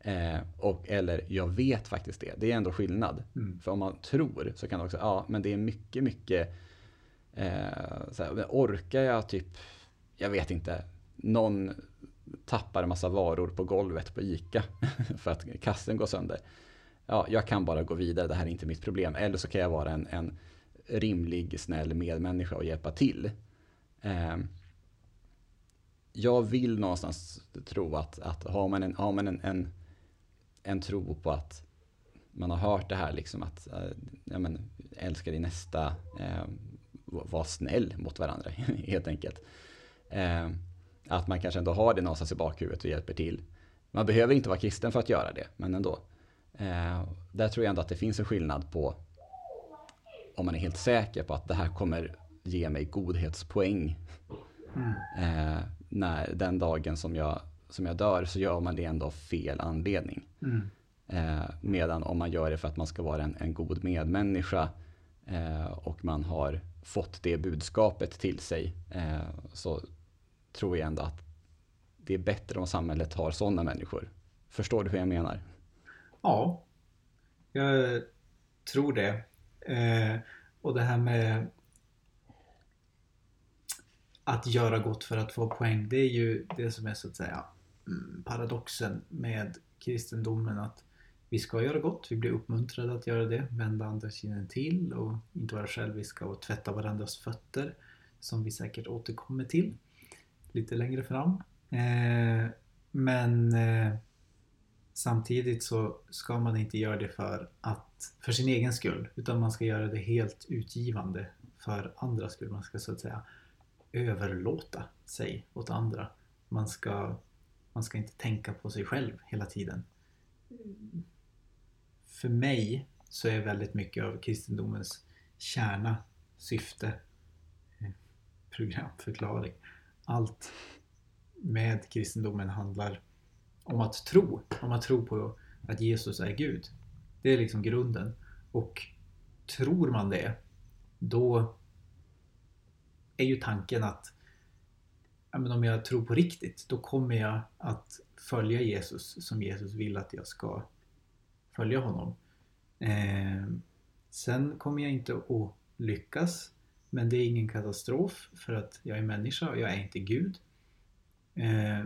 Eh, och, eller jag vet faktiskt det. Det är ändå skillnad. Mm. För om man tror så kan det också, ja men det är mycket, mycket eh, såhär, orkar jag typ, jag vet inte, någon tappar en massa varor på golvet på ICA för att kassen går sönder. Ja, jag kan bara gå vidare, det här är inte mitt problem. Eller så kan jag vara en, en rimlig, snäll medmänniska och hjälpa till. Eh, jag vill någonstans tro att, att har man en, har man en, en en tro på att man har hört det här liksom att eh, ja, men, älska din nästa, eh, var snäll mot varandra helt enkelt. Eh, att man kanske ändå har det någonstans i bakhuvudet och hjälper till. Man behöver inte vara kristen för att göra det, men ändå. Eh, där tror jag ändå att det finns en skillnad på om man är helt säker på att det här kommer ge mig godhetspoäng. Mm. Eh, när den dagen som jag som jag dör så gör man det ändå av fel anledning. Mm. Eh, medan om man gör det för att man ska vara en, en god medmänniska eh, och man har fått det budskapet till sig eh, så tror jag ändå att det är bättre om samhället har sådana människor. Förstår du hur jag menar? Ja, jag tror det. Eh, och det här med att göra gott för att få poäng, det är ju det som är så att säga Mm, paradoxen med kristendomen att vi ska göra gott, vi blir uppmuntrade att göra det, vända andra kinden till och inte vara själviska och tvätta varandras fötter som vi säkert återkommer till lite längre fram. Eh, men eh, samtidigt så ska man inte göra det för, att, för sin egen skull utan man ska göra det helt utgivande för andras skull. Man ska så att säga överlåta sig åt andra. Man ska man ska inte tänka på sig själv hela tiden. För mig så är väldigt mycket av kristendomens kärna syfte, eh, programförklaring. Allt med kristendomen handlar om att tro. Om att tro på att Jesus är Gud. Det är liksom grunden. Och tror man det, då är ju tanken att ja, men om jag tror på riktigt, då kommer jag att följa Jesus som Jesus vill att jag ska följa honom. Eh, sen kommer jag inte att lyckas, men det är ingen katastrof för att jag är människa och jag är inte Gud. Eh,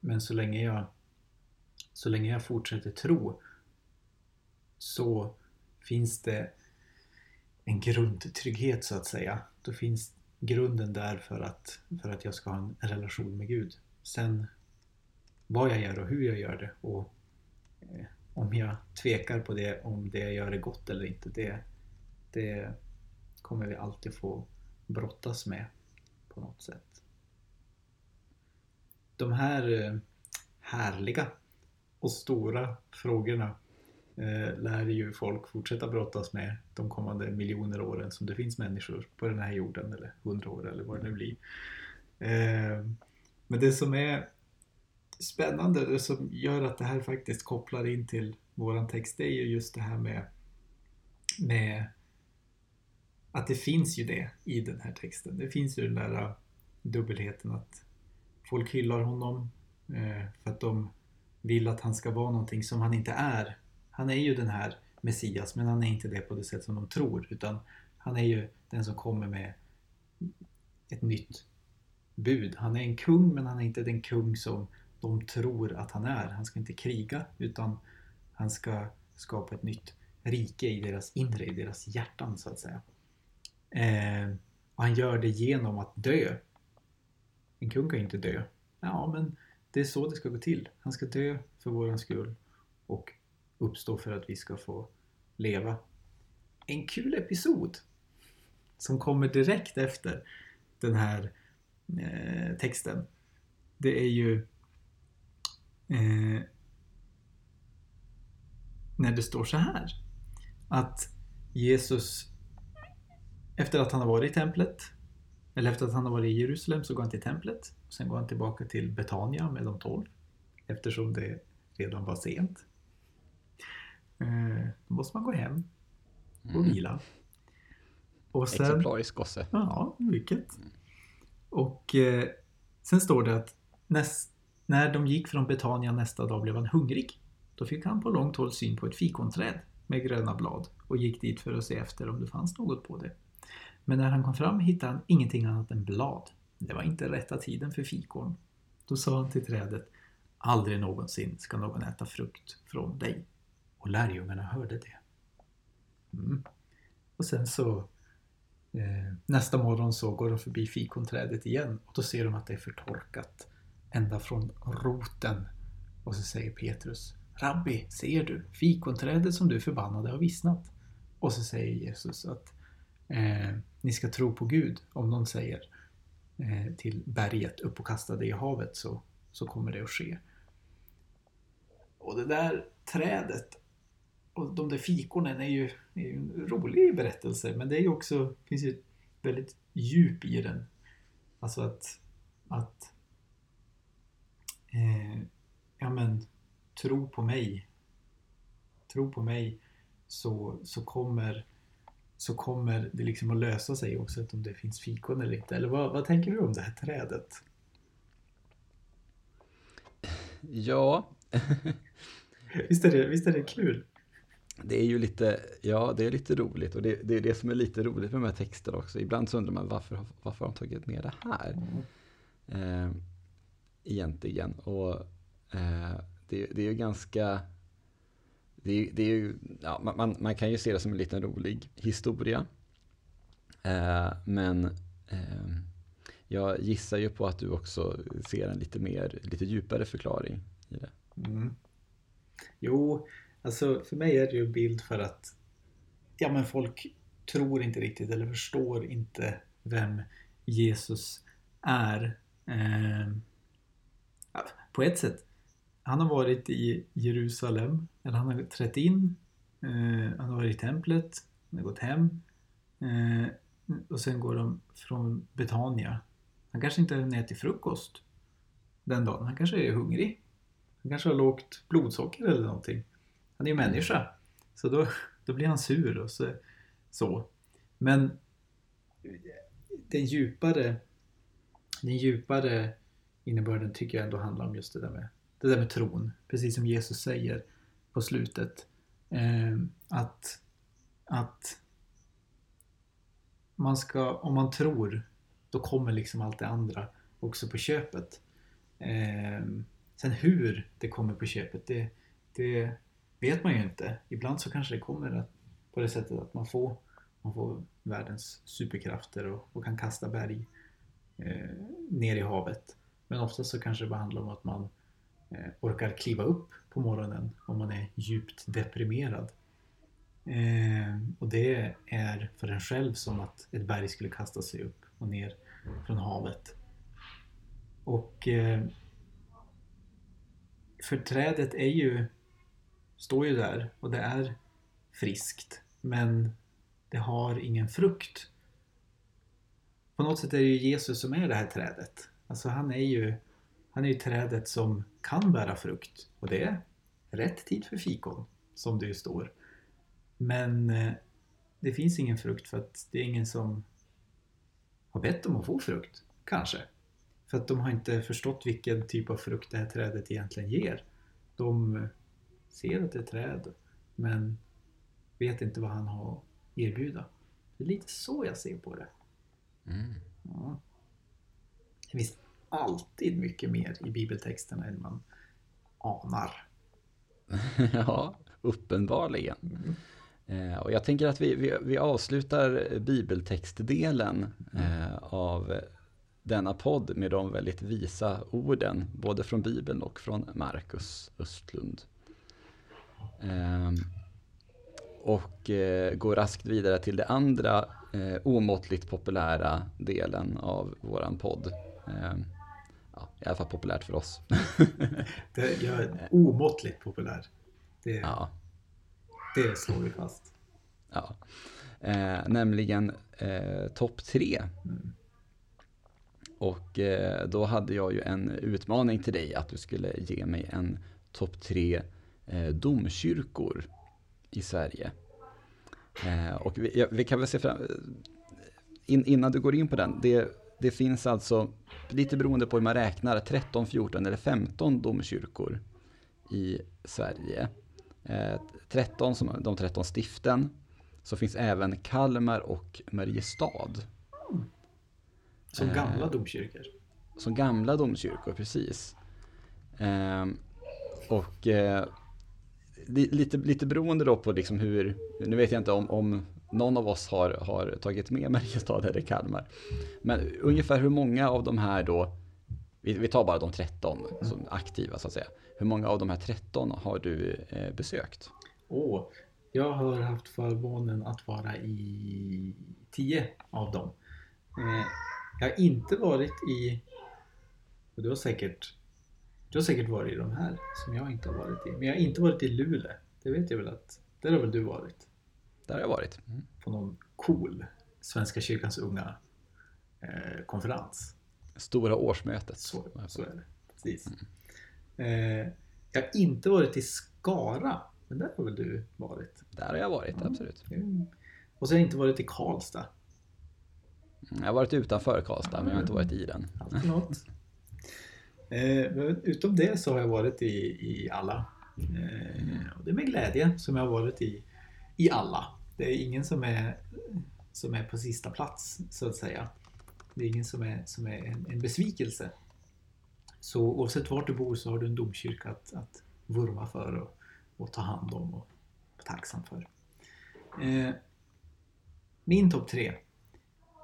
men så länge jag så länge jag fortsätter tro så finns det en grundtrygghet så att säga. Då finns grunden där för att, för att jag ska ha en relation med Gud. Sen vad jag gör och hur jag gör det och eh, om jag tvekar på det, om det jag gör är gott eller inte, det, det kommer vi alltid få brottas med på något sätt. De här eh, härliga och stora frågorna Eh, lär ju folk fortsätta brottas med de kommande miljoner åren som det finns människor på den här jorden eller hundra år eller vad det nu blir. Eh, men det som är spännande, det som gör att det här faktiskt kopplar in till våran text, det är ju just det här med, med att det finns ju det i den här texten. Det finns ju den där äh, dubbelheten att folk hyllar honom eh, för att de vill att han ska vara någonting som han inte är. Han är ju den här Messias men han är inte det på det sätt som de tror utan han är ju den som kommer med ett nytt bud. Han är en kung men han är inte den kung som de tror att han är. Han ska inte kriga utan han ska skapa ett nytt rike i deras inre, i deras hjärtan så att säga. Eh, och han gör det genom att dö. En kung kan ju inte dö. Ja, men det är så det ska gå till. Han ska dö för våran skull och uppstå för att vi ska få leva. En kul episod som kommer direkt efter den här eh, texten. Det är ju eh, när det står så här. Att Jesus efter att han har varit i templet eller efter att han har varit i Jerusalem så går han till templet. Sen går han tillbaka till Betania med de tolv. Eftersom det redan var sent. Eh, då måste man gå hem och mm. vila. Och sen, Exemplarisk gosse. Ja, mycket. Och eh, sen står det att näst, när de gick från Betania nästa dag blev han hungrig. Då fick han på långt håll syn på ett fikonträd med gröna blad och gick dit för att se efter om det fanns något på det. Men när han kom fram hittade han ingenting annat än blad. Det var inte rätta tiden för fikon. Då sa han till trädet Aldrig någonsin ska någon äta frukt från dig. Och lärjungarna hörde det. Mm. Och sen så eh, nästa morgon så går de förbi fikonträdet igen och då ser de att det är förtorkat ända från roten. Och så säger Petrus Rabbi, ser du? Fikonträdet som du förbannade har vissnat. Och så säger Jesus att eh, ni ska tro på Gud. Om någon säger eh, till berget upp och kasta det i havet så, så kommer det att ske. Och det där trädet och de där fikonen är ju, är ju en rolig berättelse men det är ju också, finns ju ett väldigt djup i den. Alltså att, att eh, ja men tro på mig. Tro på mig så, så kommer så kommer det liksom att lösa sig oavsett om det finns fikon eller inte. Eller vad, vad tänker du om det här trädet? Ja. visst, är det, visst är det kul? Det är ju lite, ja det är lite roligt och det, det är det som är lite roligt med de här texterna också. Ibland så undrar man varför, varför har de tagit med det här? Mm. Eh, egentligen. Och eh, det, det är ju ganska det, det är ju, ja, man, man, kan ju se det som en liten rolig historia. Eh, men eh, jag gissar ju på att du också ser en lite mer, lite djupare förklaring i det. Mm. Jo, alltså för mig är det ju en bild för att ja, men folk tror inte riktigt eller förstår inte vem Jesus är. Eh, på ett sätt han har varit i Jerusalem, eller han har trätt in, eh, han har varit i templet, han har gått hem. Eh, och sen går de från Betania. Han kanske inte har ätit frukost den dagen. Han kanske är hungrig. Han kanske har lågt blodsocker eller någonting. Han är ju människa. Så då, då blir han sur och så. så. Men den djupare, den djupare innebörden tycker jag ändå handlar om just det där med, det där med tron. Precis som Jesus säger på slutet. Eh, att, att man ska, om man tror, då kommer liksom allt det andra också på köpet. Eh, sen hur det kommer på köpet, det, det vet man ju inte. Ibland så kanske det kommer att, på det sättet att man får, man får världens superkrafter och, och kan kasta berg eh, ner i havet. Men oftast så kanske det bara handlar om att man eh, orkar kliva upp på morgonen om man är djupt deprimerad. Eh, och det är för en själv som att ett berg skulle kasta sig upp och ner från havet. Och eh, för trädet är ju, står ju där och det är friskt men det har ingen frukt. På något sätt är det ju Jesus som är det här trädet. Alltså han är ju, han är ju trädet som kan bära frukt och det är rätt tid för fikon som det ju står. Men eh, det finns ingen frukt för att det är ingen som har bett om att få frukt. Kanske. För att de har inte förstått vilken typ av frukt det här trädet egentligen ger. De ser att det är träd men vet inte vad han har att erbjuda. Det är lite så jag ser på det. Mm. Ja. Det finns alltid mycket mer i bibeltexterna än man anar. ja, uppenbarligen. Mm. Eh, och jag tänker att vi, vi, vi avslutar bibeltextdelen eh, av denna podd med de väldigt visa orden, både från Bibeln och från Marcus Östlund. Eh, och eh, går raskt vidare till det andra eh, omåttligt populära delen av våran podd. Eh, ja, I alla fall populärt för oss. det är omåttligt populär. Det, ja. det slår vi fast. Ja. Eh, nämligen eh, topp tre. Mm. Och eh, då hade jag ju en utmaning till dig att du skulle ge mig en topp tre domkyrkor i Sverige. Eh, och vi, vi, kan väl se fram... In, innan du går in på den. Det, det finns alltså, lite beroende på hur man räknar, 13, 14 eller 15 domkyrkor i Sverige. Eh, 13 som de 13 stiften. Så finns även Kalmar och Mariestad. Som gamla domkyrkor? Som gamla domkyrkor, precis. Eh, och eh, lite, lite beroende då på liksom hur, nu vet jag inte om, om någon av oss har, har tagit med Mariestad eller Kalmar. Men ungefär hur många av de här då, vi, vi tar bara de 13 som aktiva så att säga. Hur många av de här 13 har du eh, besökt? Åh, jag har haft förmånen att vara i 10 av dem. Eh, jag har inte varit i, och du har säkert du har säkert varit i de här som jag inte har varit i. Men jag har inte varit i Luleå. Det vet jag väl att, där har väl du varit? Där har jag varit. Mm. På någon cool Svenska kyrkans unga eh, konferens. Stora årsmötet. Så, så är det. Precis. Mm. Eh, jag har inte varit i Skara. Men där har väl du varit? Där har jag varit, mm. absolut. Och så har jag inte varit i Karlstad. Jag har varit utanför Karlstad, men jag har inte varit i den. Alltid något. Eh, utom det så har jag varit i, i alla. Eh, och det är med glädje som jag har varit i, i alla. Det är ingen som är, som är på sista plats så att säga. Det är ingen som är, som är en, en besvikelse. Så oavsett vart du bor så har du en domkyrka att, att vurma för och, och ta hand om och vara tacksam för. Eh, min topp tre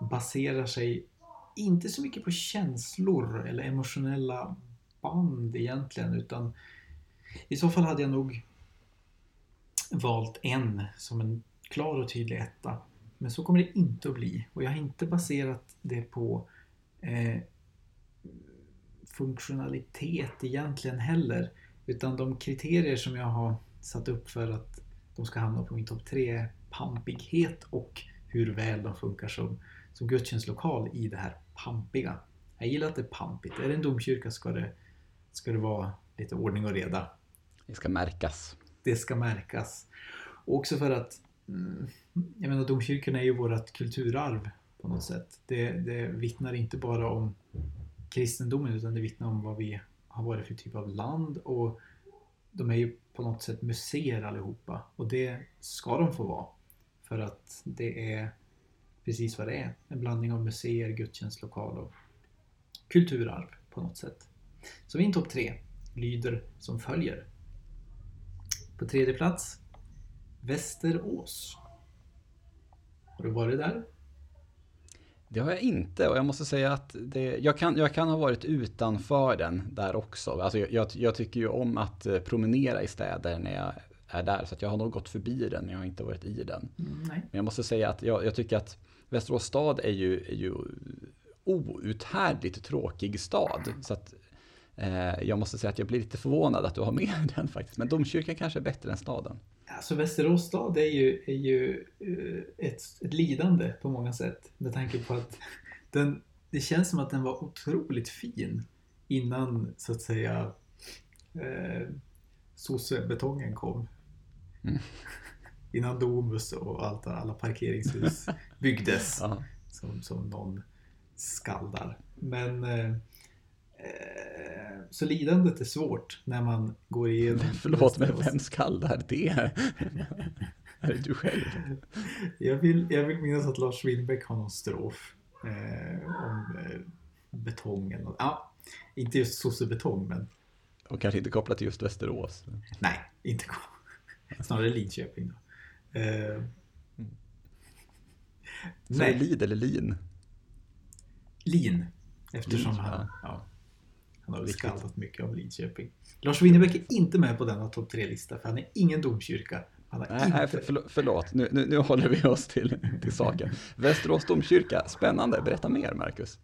baserar sig inte så mycket på känslor eller emotionella band egentligen utan i så fall hade jag nog valt en som en klar och tydlig etta. Men så kommer det inte att bli och jag har inte baserat det på eh, funktionalitet egentligen heller. Utan de kriterier som jag har satt upp för att de ska hamna på min topp tre är pampighet och hur väl de funkar som som gudstjänstlokal i det här pampiga. Jag gillar att det är pampigt. Är det en domkyrka ska det, ska det vara lite ordning och reda. Det ska märkas. Det ska märkas. Och också för att mm, jag menar, domkyrkorna är ju vårt kulturarv på något sätt. Det, det vittnar inte bara om kristendomen utan det vittnar om vad vi har varit för typ av land och de är ju på något sätt museer allihopa och det ska de få vara. För att det är precis vad det är. En blandning av museer, gudstjänstlokal och kulturarv på något sätt. Så min topp tre lyder som följer. På tredje plats Västerås. Har du varit där? Det har jag inte och jag måste säga att det, jag, kan, jag kan ha varit utanför den där också. Alltså jag, jag, tycker ju om att eh, promenera i städer när jag är där så jag har nog gått förbi den men jag har inte varit i den. Mm, men jag måste säga att jag, jag tycker att Västerås stad är ju, är ju outhärdligt tråkig stad. Så att eh, jag måste säga att jag blir lite förvånad att du har med den faktiskt. Men domkyrkan kanske är bättre än staden. Alltså Västerås stad är ju, är ju eh, ett, ett lidande på många sätt. Med tanke på att den, det känns som att den var otroligt fin innan så att säga eh, sossebetongen kom. Mm. Innan Domus och allt, alla parkeringshus byggdes. ja. som, som någon skaldar. Men eh, så lidandet är svårt när man går igenom... Förlåt, men vem skaldar det? är det du själv? Jag vill, jag vill minnas att Lars Winbäck har någon strof eh, om eh, betongen. Och, ja, inte just sossebetong, men... Och kanske inte kopplat till just Västerås? Nej, inte Snarare Lidköping. Då. Eh. Så nej. är det Lid eller Lin? Lin. Eftersom Lin, han... Ja. Han har skaldat mycket om Lidköping. Lars Winnerbäck är inte med på denna topp tre-lista för han är ingen domkyrka. Han nej, inte... nej för, förlåt, nu, nu, nu, håller vi oss till, till saken. Västerås domkyrka, spännande. Berätta mer, Marcus.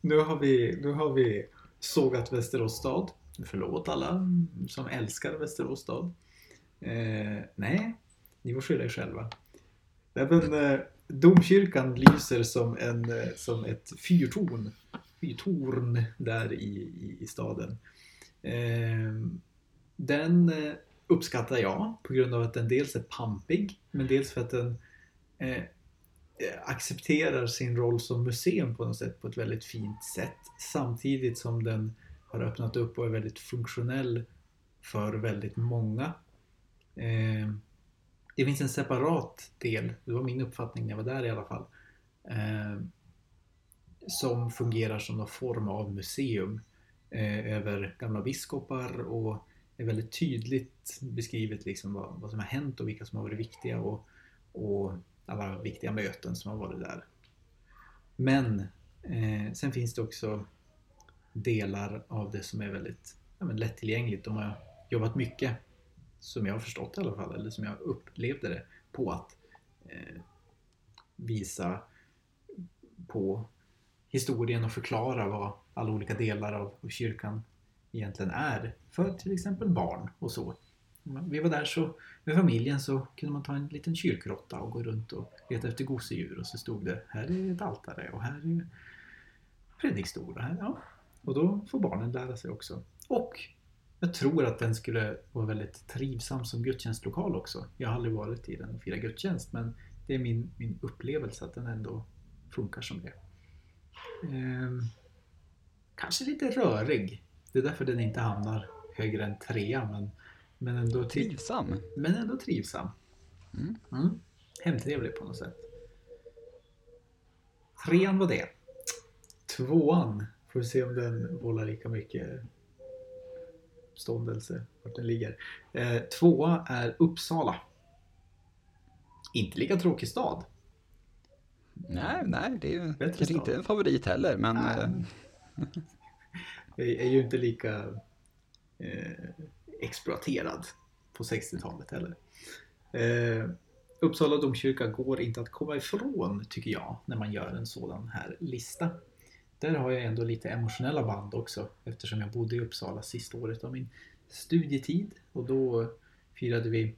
Nu har vi, nu har vi sågat Västerås stad. Förlåt alla som älskar Västerås stad. Eh, nej, ni får skylla er själva. Även eh, domkyrkan lyser som, en, eh, som ett fyrtorn fyrtorn där i, i, i staden. Ehm, eh, den uppskattar jag på grund av att den dels är pampig men dels för att den eh, eh, accepterar sin roll som museum på något sätt på ett väldigt fint sätt samtidigt som den har öppnat upp och är väldigt funktionell för väldigt många. Eh, det finns en separat del, det var min uppfattning när jag var där i alla fall, eh, som fungerar som någon form av museum eh, över gamla biskopar och är väldigt tydligt beskrivet liksom vad, vad som har hänt och vilka som har varit viktiga och, och alla viktiga möten som har varit där. Men eh, sen finns det också delar av det som är väldigt ja, men lättillgängligt. De har jobbat mycket, som jag har förstått i alla fall, eller som jag upplevde det, på att eh, visa på historien och förklara vad alla olika delar av kyrkan egentligen är för till exempel barn och så. Vi var där så med familjen så kunde man ta en liten kyrkråtta och gå runt och leta efter gosedjur och så stod det här är ett altare och här är predikstol och här, ja. Och då får barnen lära sig också. Och jag tror att den skulle vara väldigt trivsam som gudstjänstlokal också. Jag har aldrig varit i den och firat gudstjänst men det är min, min upplevelse att den ändå funkar som det. Eh, kanske lite rörig. Det är därför den inte hamnar högre än trea. Men, men ändå trivsam. Men ändå trivsam. Mm. Mm. Hemtrevlig på något sätt. Trean var det. Tvåan. Får vi se om den vållar lika mycket ståndelse vart den ligger. Eh, tvåa är Uppsala. Inte lika tråkig stad. Nej, nej, det är ju kanske inte en favorit heller, men... Jag är ju inte lika eh, exploaterad på 60-talet heller. Eh, Uppsala domkyrka går inte att komma ifrån, tycker jag, när man gör en sådan här lista. Där har jag ändå lite emotionella band också, eftersom jag bodde i Uppsala sista året av min studietid och då firade vi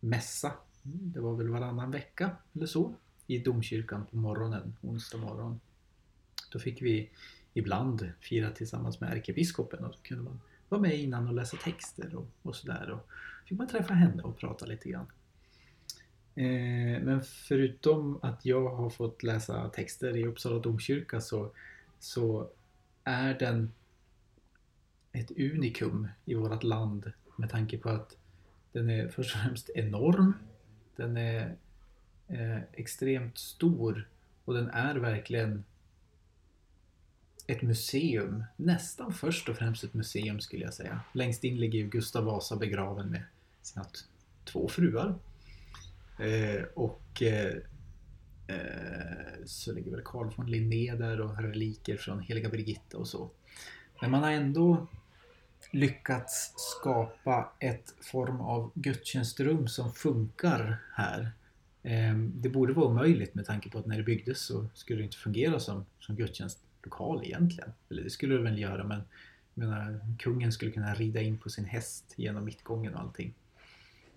mässa. Mm, det var väl varannan vecka eller så i domkyrkan på morgonen, onsdag morgon. Då fick vi ibland fira tillsammans med ärkebiskopen och då kunde man vara med innan och läsa texter och, och sådär. Och fick man träffa henne och prata lite grann. Eh, men förutom att jag har fått läsa texter i Uppsala domkyrka så, så är den ett unikum i vårt land med tanke på att den är först och främst enorm. Den är eh, extremt stor och den är verkligen ett museum. Nästan först och främst ett museum skulle jag säga. Längst in ligger ju Gustav Vasa begraven med sina två fruar. Eh, och eh, eh, så ligger väl Carl von Linné där och reliker från Heliga Birgitta och så. Men man har ändå lyckats skapa ett form av gudstjänstrum som funkar här. Ehm, det borde vara omöjligt med tanke på att när det byggdes så skulle det inte fungera som, som gudstjänstlokal egentligen. Eller det skulle det väl göra men menar, kungen skulle kunna rida in på sin häst genom mittgången och allting.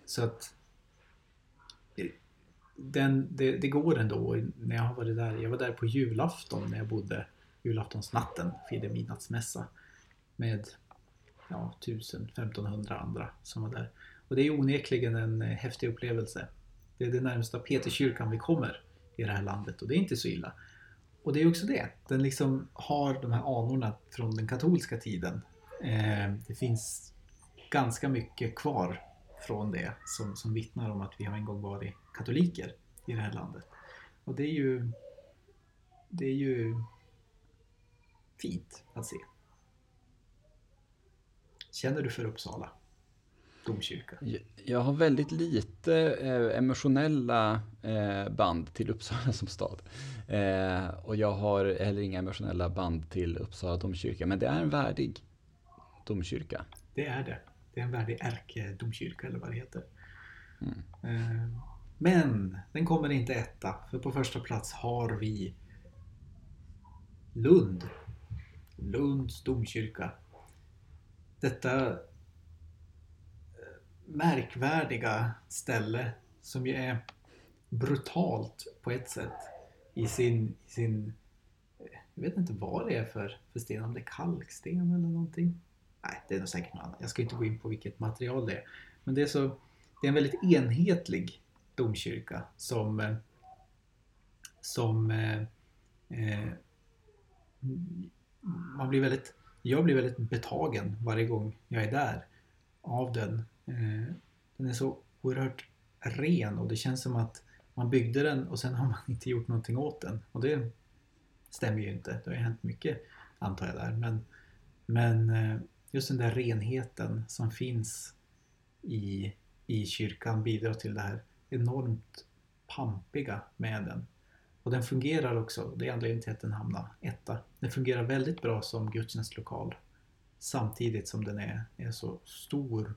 Så att den, det, det, går ändå när jag har varit där. Jag var där på julafton när jag bodde julaftonsnatten, firade midnattsmässa med ja, 1000-1500 andra som var där. Och det är onekligen en eh, häftig upplevelse. Det är det närmsta Peterskyrkan vi kommer i det här landet och det är inte så illa. Och det är också det, den liksom har de här anorna från den katolska tiden. Eh, det finns ganska mycket kvar från det som, som vittnar om att vi har en gång varit katoliker i det här landet. Och det är ju, det är ju fint att se. Känner du för Uppsala domkyrka? Jag har väldigt lite eh, emotionella eh, band till Uppsala som stad. Eh, och jag har heller inga emotionella band till Uppsala domkyrka. Men det är en värdig domkyrka. Det är det. Det är en värdig ärkedomkyrka eller vad det heter. Mm. Men den kommer inte etta. För på första plats har vi Lund. Lunds domkyrka detta eh, märkvärdiga ställe som ju är brutalt på ett sätt i sin, i sin eh, jag vet inte vad det är för, för sten, om det är kalksten eller någonting. Nej, det är nog säkert något annat. Jag ska inte gå in på vilket material det är. Men det är, så, det är en väldigt enhetlig domkyrka som, eh, som eh, eh, man blir väldigt jag blir väldigt betagen varje gång jag är där av den. Eh, den är så oerhört ren och det känns som att man byggde den och sen har man inte gjort någonting åt den. Och det stämmer ju inte. Det har ju hänt mycket antar jag där. Men, men eh, just den där renheten som finns i, i kyrkan bidrar till det här enormt pampiga med den. Och den fungerar också, det är anledningen till att den hamnar etta. Den fungerar väldigt bra som gudstjänstlokal samtidigt som den är, är så stor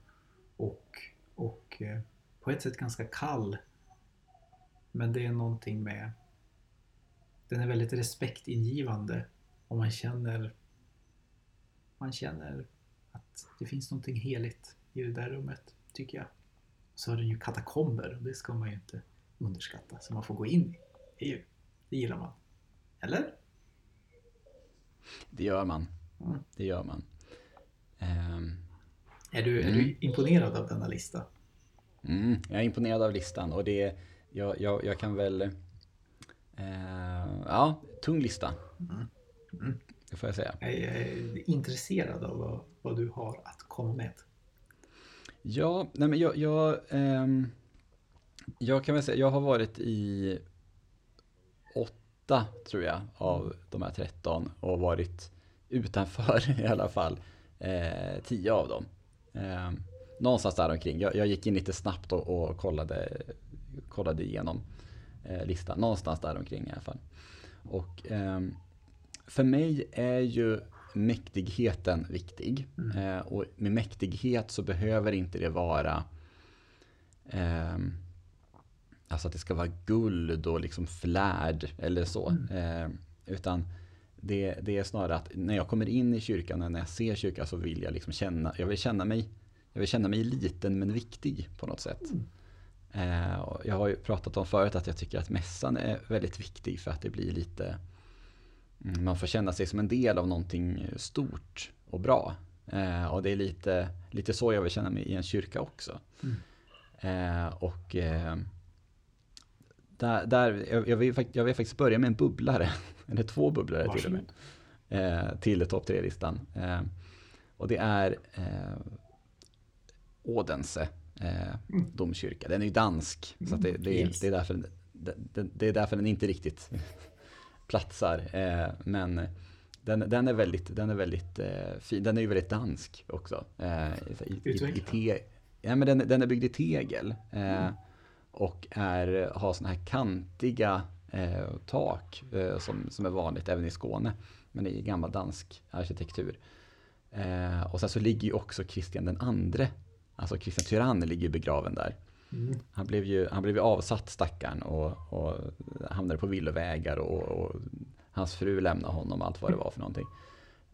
och, och eh, på ett sätt ganska kall. Men det är någonting med den är väldigt respektingivande och man känner man känner att det finns någonting heligt i det där rummet, tycker jag. Så har den ju katakomber och det ska man ju inte underskatta, som man får gå in i. Det är ju det gillar man. Eller? Det gör man. Mm. Det gör man. Um, är, du, är mm. du imponerad av denna lista? Mm, jag är imponerad av listan och det, jag, jag, jag kan väl... Uh, ja, tung lista. Mm. Mm. Det får jag säga. Jag är intresserad av vad, vad du har att komma med. Ja, nej men jag, jag, um, jag kan väl säga, jag har varit i åtta, tror jag, av de här 13 och varit utanför i alla fall eh, tio av dem. Eh, någonstans där omkring. Jag, jag gick in lite snabbt och, och kollade, kollade igenom eh, listan. Någonstans där omkring i alla fall. Och eh, för mig är ju mäktigheten viktig. Mm. Eh, och med mäktighet så behöver inte det vara eh, Alltså att det ska vara guld och liksom flärd eller så. Mm. Eh, utan det, det, är snarare att när jag kommer in i kyrkan och när jag ser kyrkan så vill jag liksom känna, jag vill känna mig, jag vill känna mig liten men viktig på något sätt. Mm. Eh, jag har ju pratat om förut att jag tycker att mässan är väldigt viktig för att det blir lite man får känna sig som en del av någonting stort och bra. Eh, och det är lite, lite så jag vill känna mig i en kyrka också. Mm. Eh, och eh, där, där, jag, jag, vill, jag vill faktiskt börja med en bubblare, eller två bubblare Varsågod. till och med, eh, till topp tre-listan. Eh, och det är eh, Odense mm. domkyrka. Den är ju dansk, mm. så det, det, det, är därför, det, det, är därför den inte riktigt platsar. Eh, men den, den, är väldigt, den är väldigt eh, fin. Den är ju väldigt dansk också. Eh, i, i, i te, ja, men den, den är byggd i tegel. Mm. Och är, har sådana här kantiga tak som, som är vanligt även i Skåne. Men i gammal dansk arkitektur. och sen så ligger ju också Kristian den andre Alltså Christian Tyrann ligger begraven där. Mm. Han, blev ju, han blev ju avsatt stackaren och, och hamnade på villovägar och, och, hans fru lämnade honom, allt vad det var för någonting.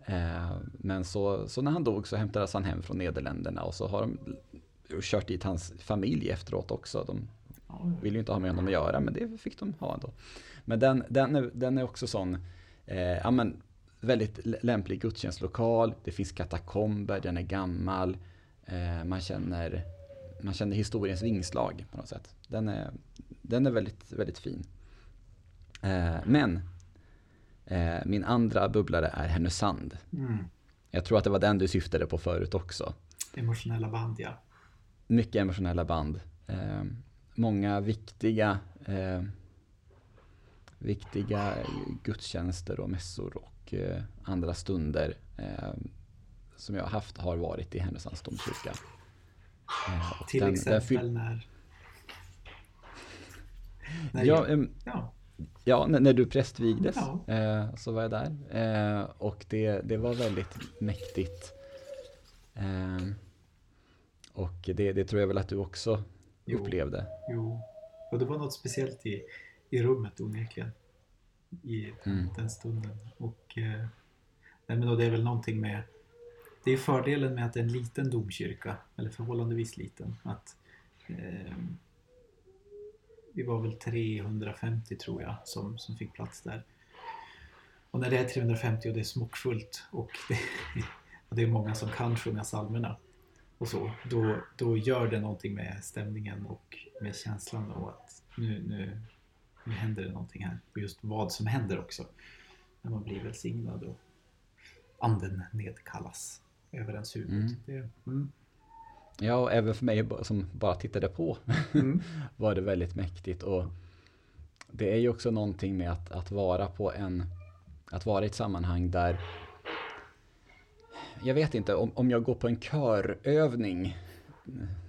Eh, men så, så när han dog så hämtades han hem från Nederländerna och så har de kört dit hans familj efteråt också. De vill ju inte ha med honom att göra, men det fick de ha ändå. Men den, den, är, den är också sån, eh, ja men väldigt lämplig gudstjänstlokal, det finns katakomber, den är gammal. Eh, man, känner, man känner historiens vingslag på något sätt. Den är, den är väldigt, väldigt fin. Eh, men eh, min andra bubblare är Härnösand. Mm. Jag tror att det var den du syftade på förut också. Emotionella band, ja. Mycket emotionella band. många viktiga viktiga gudstjänster och mässor och andra stunder som jag har haft har varit i Härnösands domkyrka. Eh, Till den, exempel den när? när ja, jag, ja. ja, när, du prästvigdes ja. eh, så var jag där. Eh, och det, det var väldigt mäktigt. Eh, och det, det tror jag väl att du också jo, upplevde. Jo, och det var något speciellt i, i rummet onekligen. I mm. den stunden. Och, eh, nej, men då det är väl någonting med det är fördelen med att det är en liten domkyrka, eller förhållandevis liten. Att eh, Vi var väl 350 tror jag som, som fick plats där. Och när det är 350 och det är smockfullt och det, och det är många som kan sjunga psalmerna och så, då, då gör det någonting med stämningen och med känslan av att nu, nu, nu händer det någonting här. Och just vad som händer också. När man blir välsignad och anden nedkallas över ens huvud. Mm. Det, mm. Ja, och även för mig som bara tittade på mm. var det väldigt mäktigt. Och det är ju också någonting med att, att vara på en, att vara i ett sammanhang där jag vet inte, om, om jag går på en körövning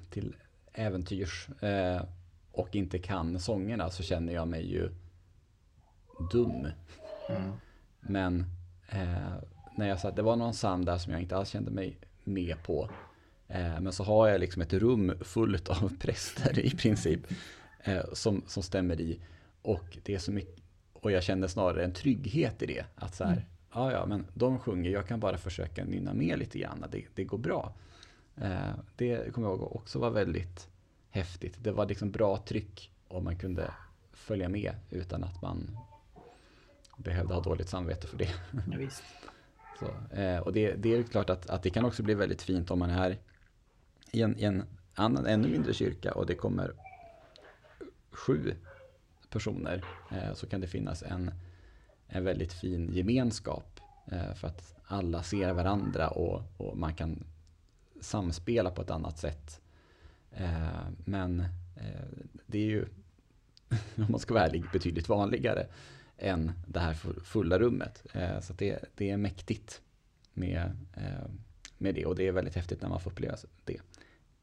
till äventyrs eh, och inte kan sångerna så känner jag mig ju dum. Mm. Men eh, när jag satt, det var någon psalm där som jag inte alls kände mig med på. Eh, men så har jag liksom ett rum fullt av präster i princip eh, som, som stämmer i. Och det är så mycket, och jag kände snarare en trygghet i det. Att så här, mm. ja ja, men de sjunger, jag kan bara försöka nynna med lite grann, det, det går bra. Eh, det kommer jag ihåg också var väldigt häftigt. Det var liksom bra tryck och man kunde följa med utan att man behövde ha dåligt samvete för det. Ja, visst. Så, eh, och det, det, är klart att, att det kan också bli väldigt fint om man är i en, i en annan, ännu mindre kyrka och det kommer sju personer eh, så kan det finnas en, en väldigt fin gemenskap eh, för att alla ser varandra och, och, man kan samspela på ett annat sätt. Eh, men eh, det är ju, om man ska vara ärlig, betydligt vanligare än det här fulla rummet. Eh, så det, det är mäktigt med, eh, med det och det är väldigt häftigt när man får uppleva det.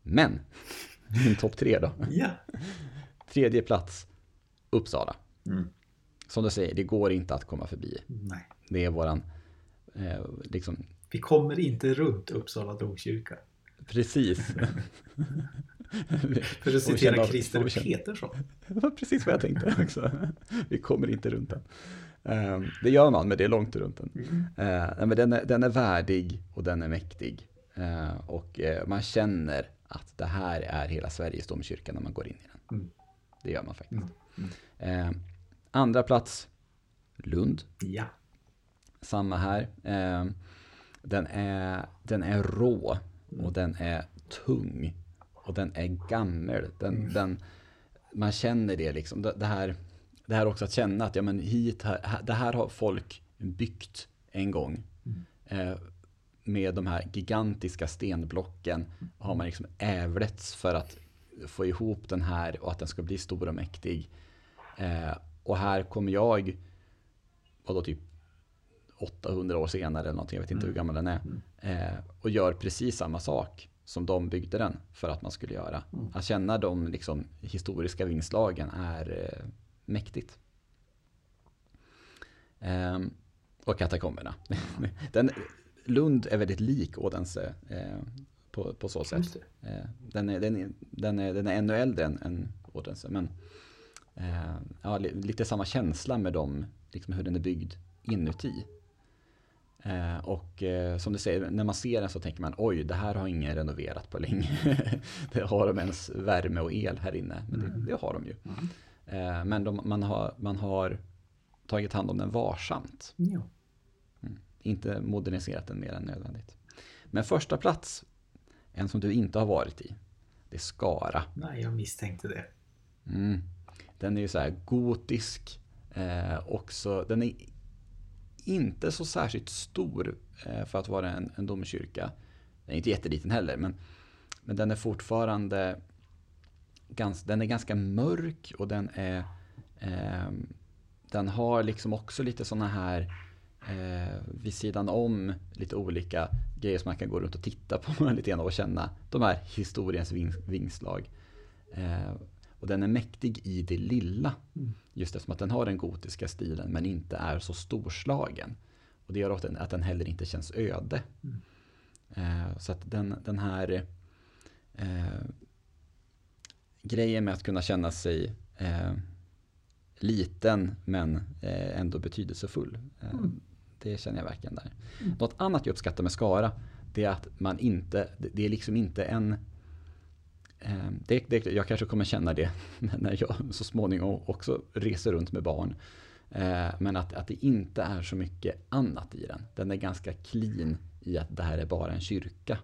Men, min topp tre då. Ja. Tredje plats, Uppsala. Mm. Som du säger, det går inte att komma förbi. Nej. Det är våran, eh, liksom... Vi kommer inte runt Uppsala domkyrka. Precis. För att citera Christer Petersson. Det var precis vad jag tänkte också. Vi kommer inte runt den. Um, det gör man, men det är långt runt den. Mm. Uh, men den, är, den är värdig och den är mäktig. Uh, och uh, man känner att det här är hela Sveriges domkyrka när man går in i den. Mm. Det gör man faktiskt. Mm. Eh, andra plats, Lund. Ja. Samma här. Eh, den, är, den är rå och den är tung. Och den är gammal. Den, den, man känner det liksom. Det, det, här, det här också att känna att ja, men hit, här, det här har folk byggt en gång. Eh, med de här gigantiska stenblocken har man liksom ävlets för att få ihop den här och att den ska bli stor och mäktig. Eh, och här kommer jag, vadå typ 800 år senare eller någonting, jag vet inte hur gammal den är. Eh, och gör precis samma sak som de byggde den för att man skulle göra. Att känna de liksom, historiska vingslagen är eh, mäktigt. Eh, och katakomberna. den, Lund är väldigt lik Odense eh, på, på så sätt. Eh, den, är, den, är, den, är, den är ännu äldre än, än Odense. Men eh, ja, li- lite samma känsla med dem, liksom hur den är byggd inuti. Eh, och eh, som du säger, när man ser den så tänker man oj, det här har ingen renoverat på länge. det har de ens värme och el här inne? Men det, det har de ju. Eh, men de, man, har, man har tagit hand om den varsamt. ja. Inte moderniserat den mer än nödvändigt. Men första plats, en som du inte har varit i, det är Skara. Nej, jag misstänkte det. Mm. Den är ju så här gotisk. Eh, också, den är inte så särskilt stor eh, för att vara en, en domkyrka. Den är inte jätteliten heller, men, men den är fortfarande gans, den är ganska mörk och den är eh, den har liksom också lite sådana här eh, vid sidan om lite olika grejer som man kan gå runt och titta på lite grann och känna de här historiens ving, vingslag. Eh, och den är mäktig i det lilla. Mm. Just eftersom att den har den gotiska stilen men inte är så storslagen. Och det gör att den, att den heller inte känns öde. Eh, så att den, den här eh, grejen med att kunna känna sig eh, liten men eh, ändå betydelsefull. Eh, Det känner jag verkligen där. Något annat jag uppskattar med Skara det är att man inte, det är liksom inte en det, det, jag kanske kommer känna det när jag så småningom också reser runt med barn. Eh, Men att, att det inte är så mycket annat i den. Den är ganska clean i att det här är bara en kyrka.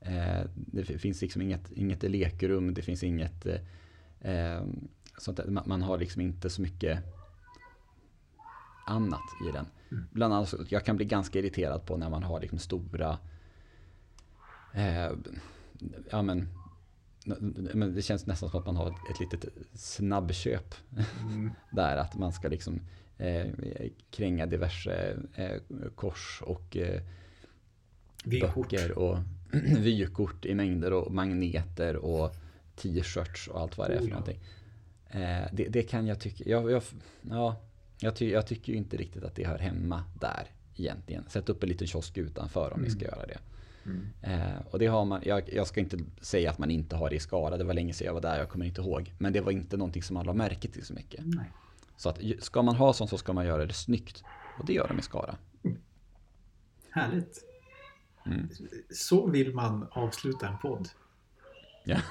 Eh, Det finns liksom inget, inget lekrum, det finns inget eh, sånt där. Man, har liksom inte så mycket annat i den. Bland annat, jag kan bli ganska irriterad på när man har liksom stora eh, ja men, men det känns nästan som att man har ett, ett litet snabbköp där att man ska liksom eh, kränga diverse eh, kors och eh, Vykort. böcker och vykort i mängder och magneter och t-shirts och allt vad det är för Oh, ja. någonting. Eh, det, det kan jag tycka, jag, jag, ja, jag, ty, jag tycker ju inte riktigt att det hör hemma där egentligen. Sätt upp en liten kiosk utanför om ni ska göra det. Eh, och det har man, jag, jag ska inte säga att man inte har det i Skara, det var länge sedan jag var där, jag kommer inte ihåg. Men det var inte någonting som man la märke till så mycket. Nej. Så att ska man ha sånt så ska man göra det snyggt. Och det gör de i Skara. Härligt. Mm. Så vill man avsluta en podd. Ja.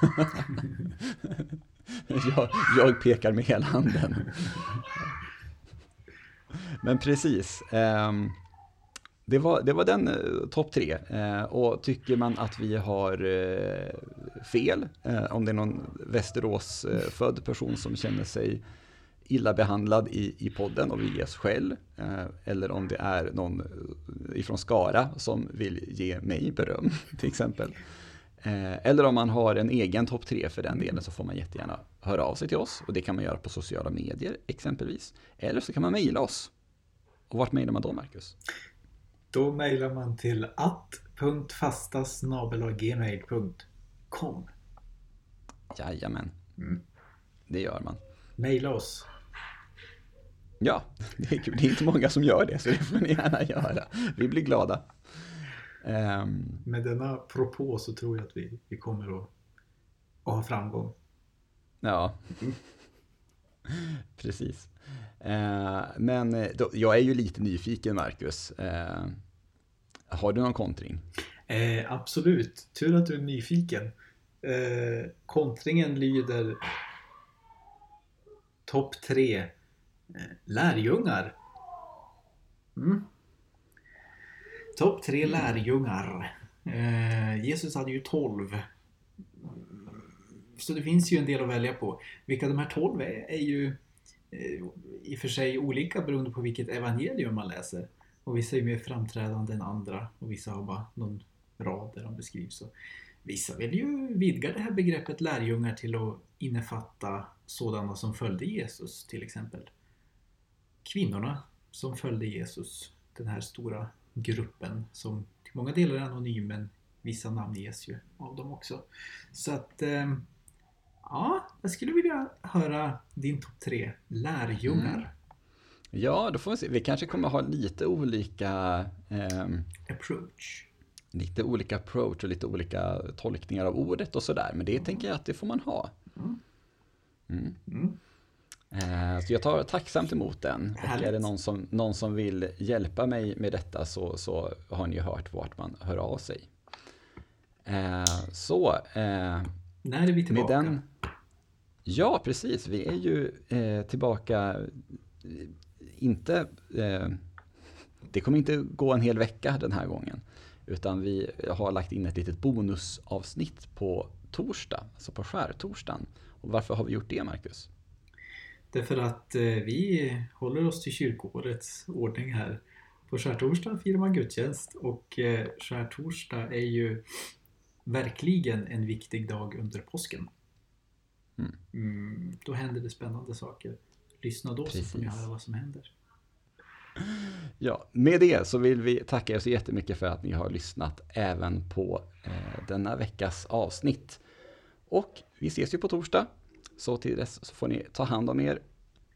jag, jag pekar med hela handen. Men precis. ehm, det, var, det var den eh, topp tre. Eh, och tycker man att vi har eh, fel, eh, om det är någon Västerås-född eh, person som känner sig illa behandlad i, i podden och vill ge skäll. Eh, eller om det är någon eh, ifrån Skara som vill ge mig beröm till exempel. Eh, eller om man har en egen topp tre för den delen så får man jättegärna höra av sig till oss. Och det kan man göra på sociala medier exempelvis. Eller så kan man mejla oss. Och vart mejlar man då Marcus? Då mejlar man till att.fastasnabelagmail.com Jajamän. Mm. Det gör man. Mejla oss. Ja, det är kul. Det är inte många som gör det, så det får ni gärna göra. Vi blir glada. Ehm, Med denna propå så tror jag att vi, vi kommer att, att ha framgång. ja, precis. Eh, men då, jag är ju lite nyfiken, Marcus. Eh, har du någon kontring? Eh, absolut. Tur att du är nyfiken. Eh, kontringen lyder Topp tre eh, lärjungar. Mm. Topp tre Mm. lärjungar. Eh, Jesus hade ju 12. Så det finns ju en del att välja på. Vilka de här 12 är, är ju eh, i och för sig olika beroende på vilket evangelium man läser. Och vissa är mer framträdande än andra och vissa har bara någon rad där de beskrivs. Och vissa vill ju vidga det här begreppet lärjungar till att innefatta sådana som följde Jesus till exempel. Kvinnorna som följde Jesus, den här stora gruppen som till många delar är anonym men vissa namnges ju av dem också. Så att eh, ja, jag skulle vilja höra din topp tre lärjungar. Mm. Ja, då får vi se. Vi kanske kommer ha lite olika, ehm, Approach. lite olika approach och lite olika tolkningar av ordet och sådär. Men det tänker jag att det får man ha. Mm. Mm. Mm. Eh, Så jag tar tacksamt emot den. Och är det någon som, någon som vill hjälpa mig med detta så, så har ni ju hört vart man hör av sig. Eh, Så, eh, När är vi tillbaka? med den... Ja, precis. Vi är ju eh, tillbaka, eh, inte... Eh, det kommer inte gå en hel vecka den här gången. Utan vi har lagt in ett litet bonusavsnitt på torsdag, alltså på skärtorsdagen. Och varför har vi gjort det, Marcus? Därför att eh, vi håller oss till kyrkoårets ordning här. På skärtorsdag firar man gudstjänst och eh, skärtorsdag är ju verkligen en viktig dag under påsken. Mm. Mm, då händer det spännande saker. Lyssna då så får ni Precis. höra vad som händer. Ja, med det så vill vi tacka er så jättemycket för att ni har lyssnat även på eh, denna veckas avsnitt. Och vi ses ju på torsdag. Så till dess så får ni ta hand om er.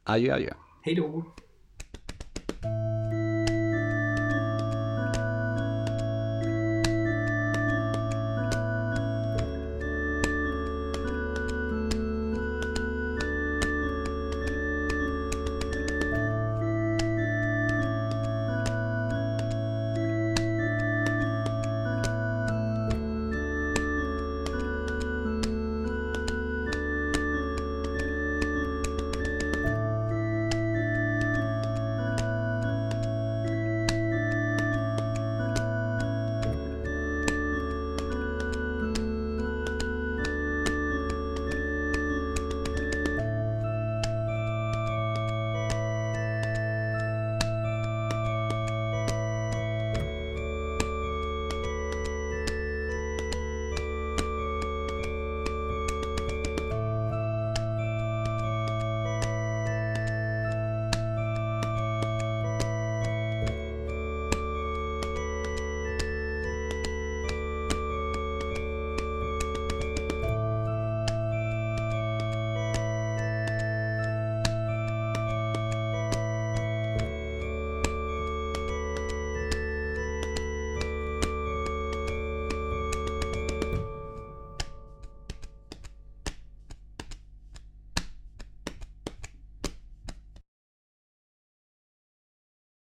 Adjö, adjö. Hej då!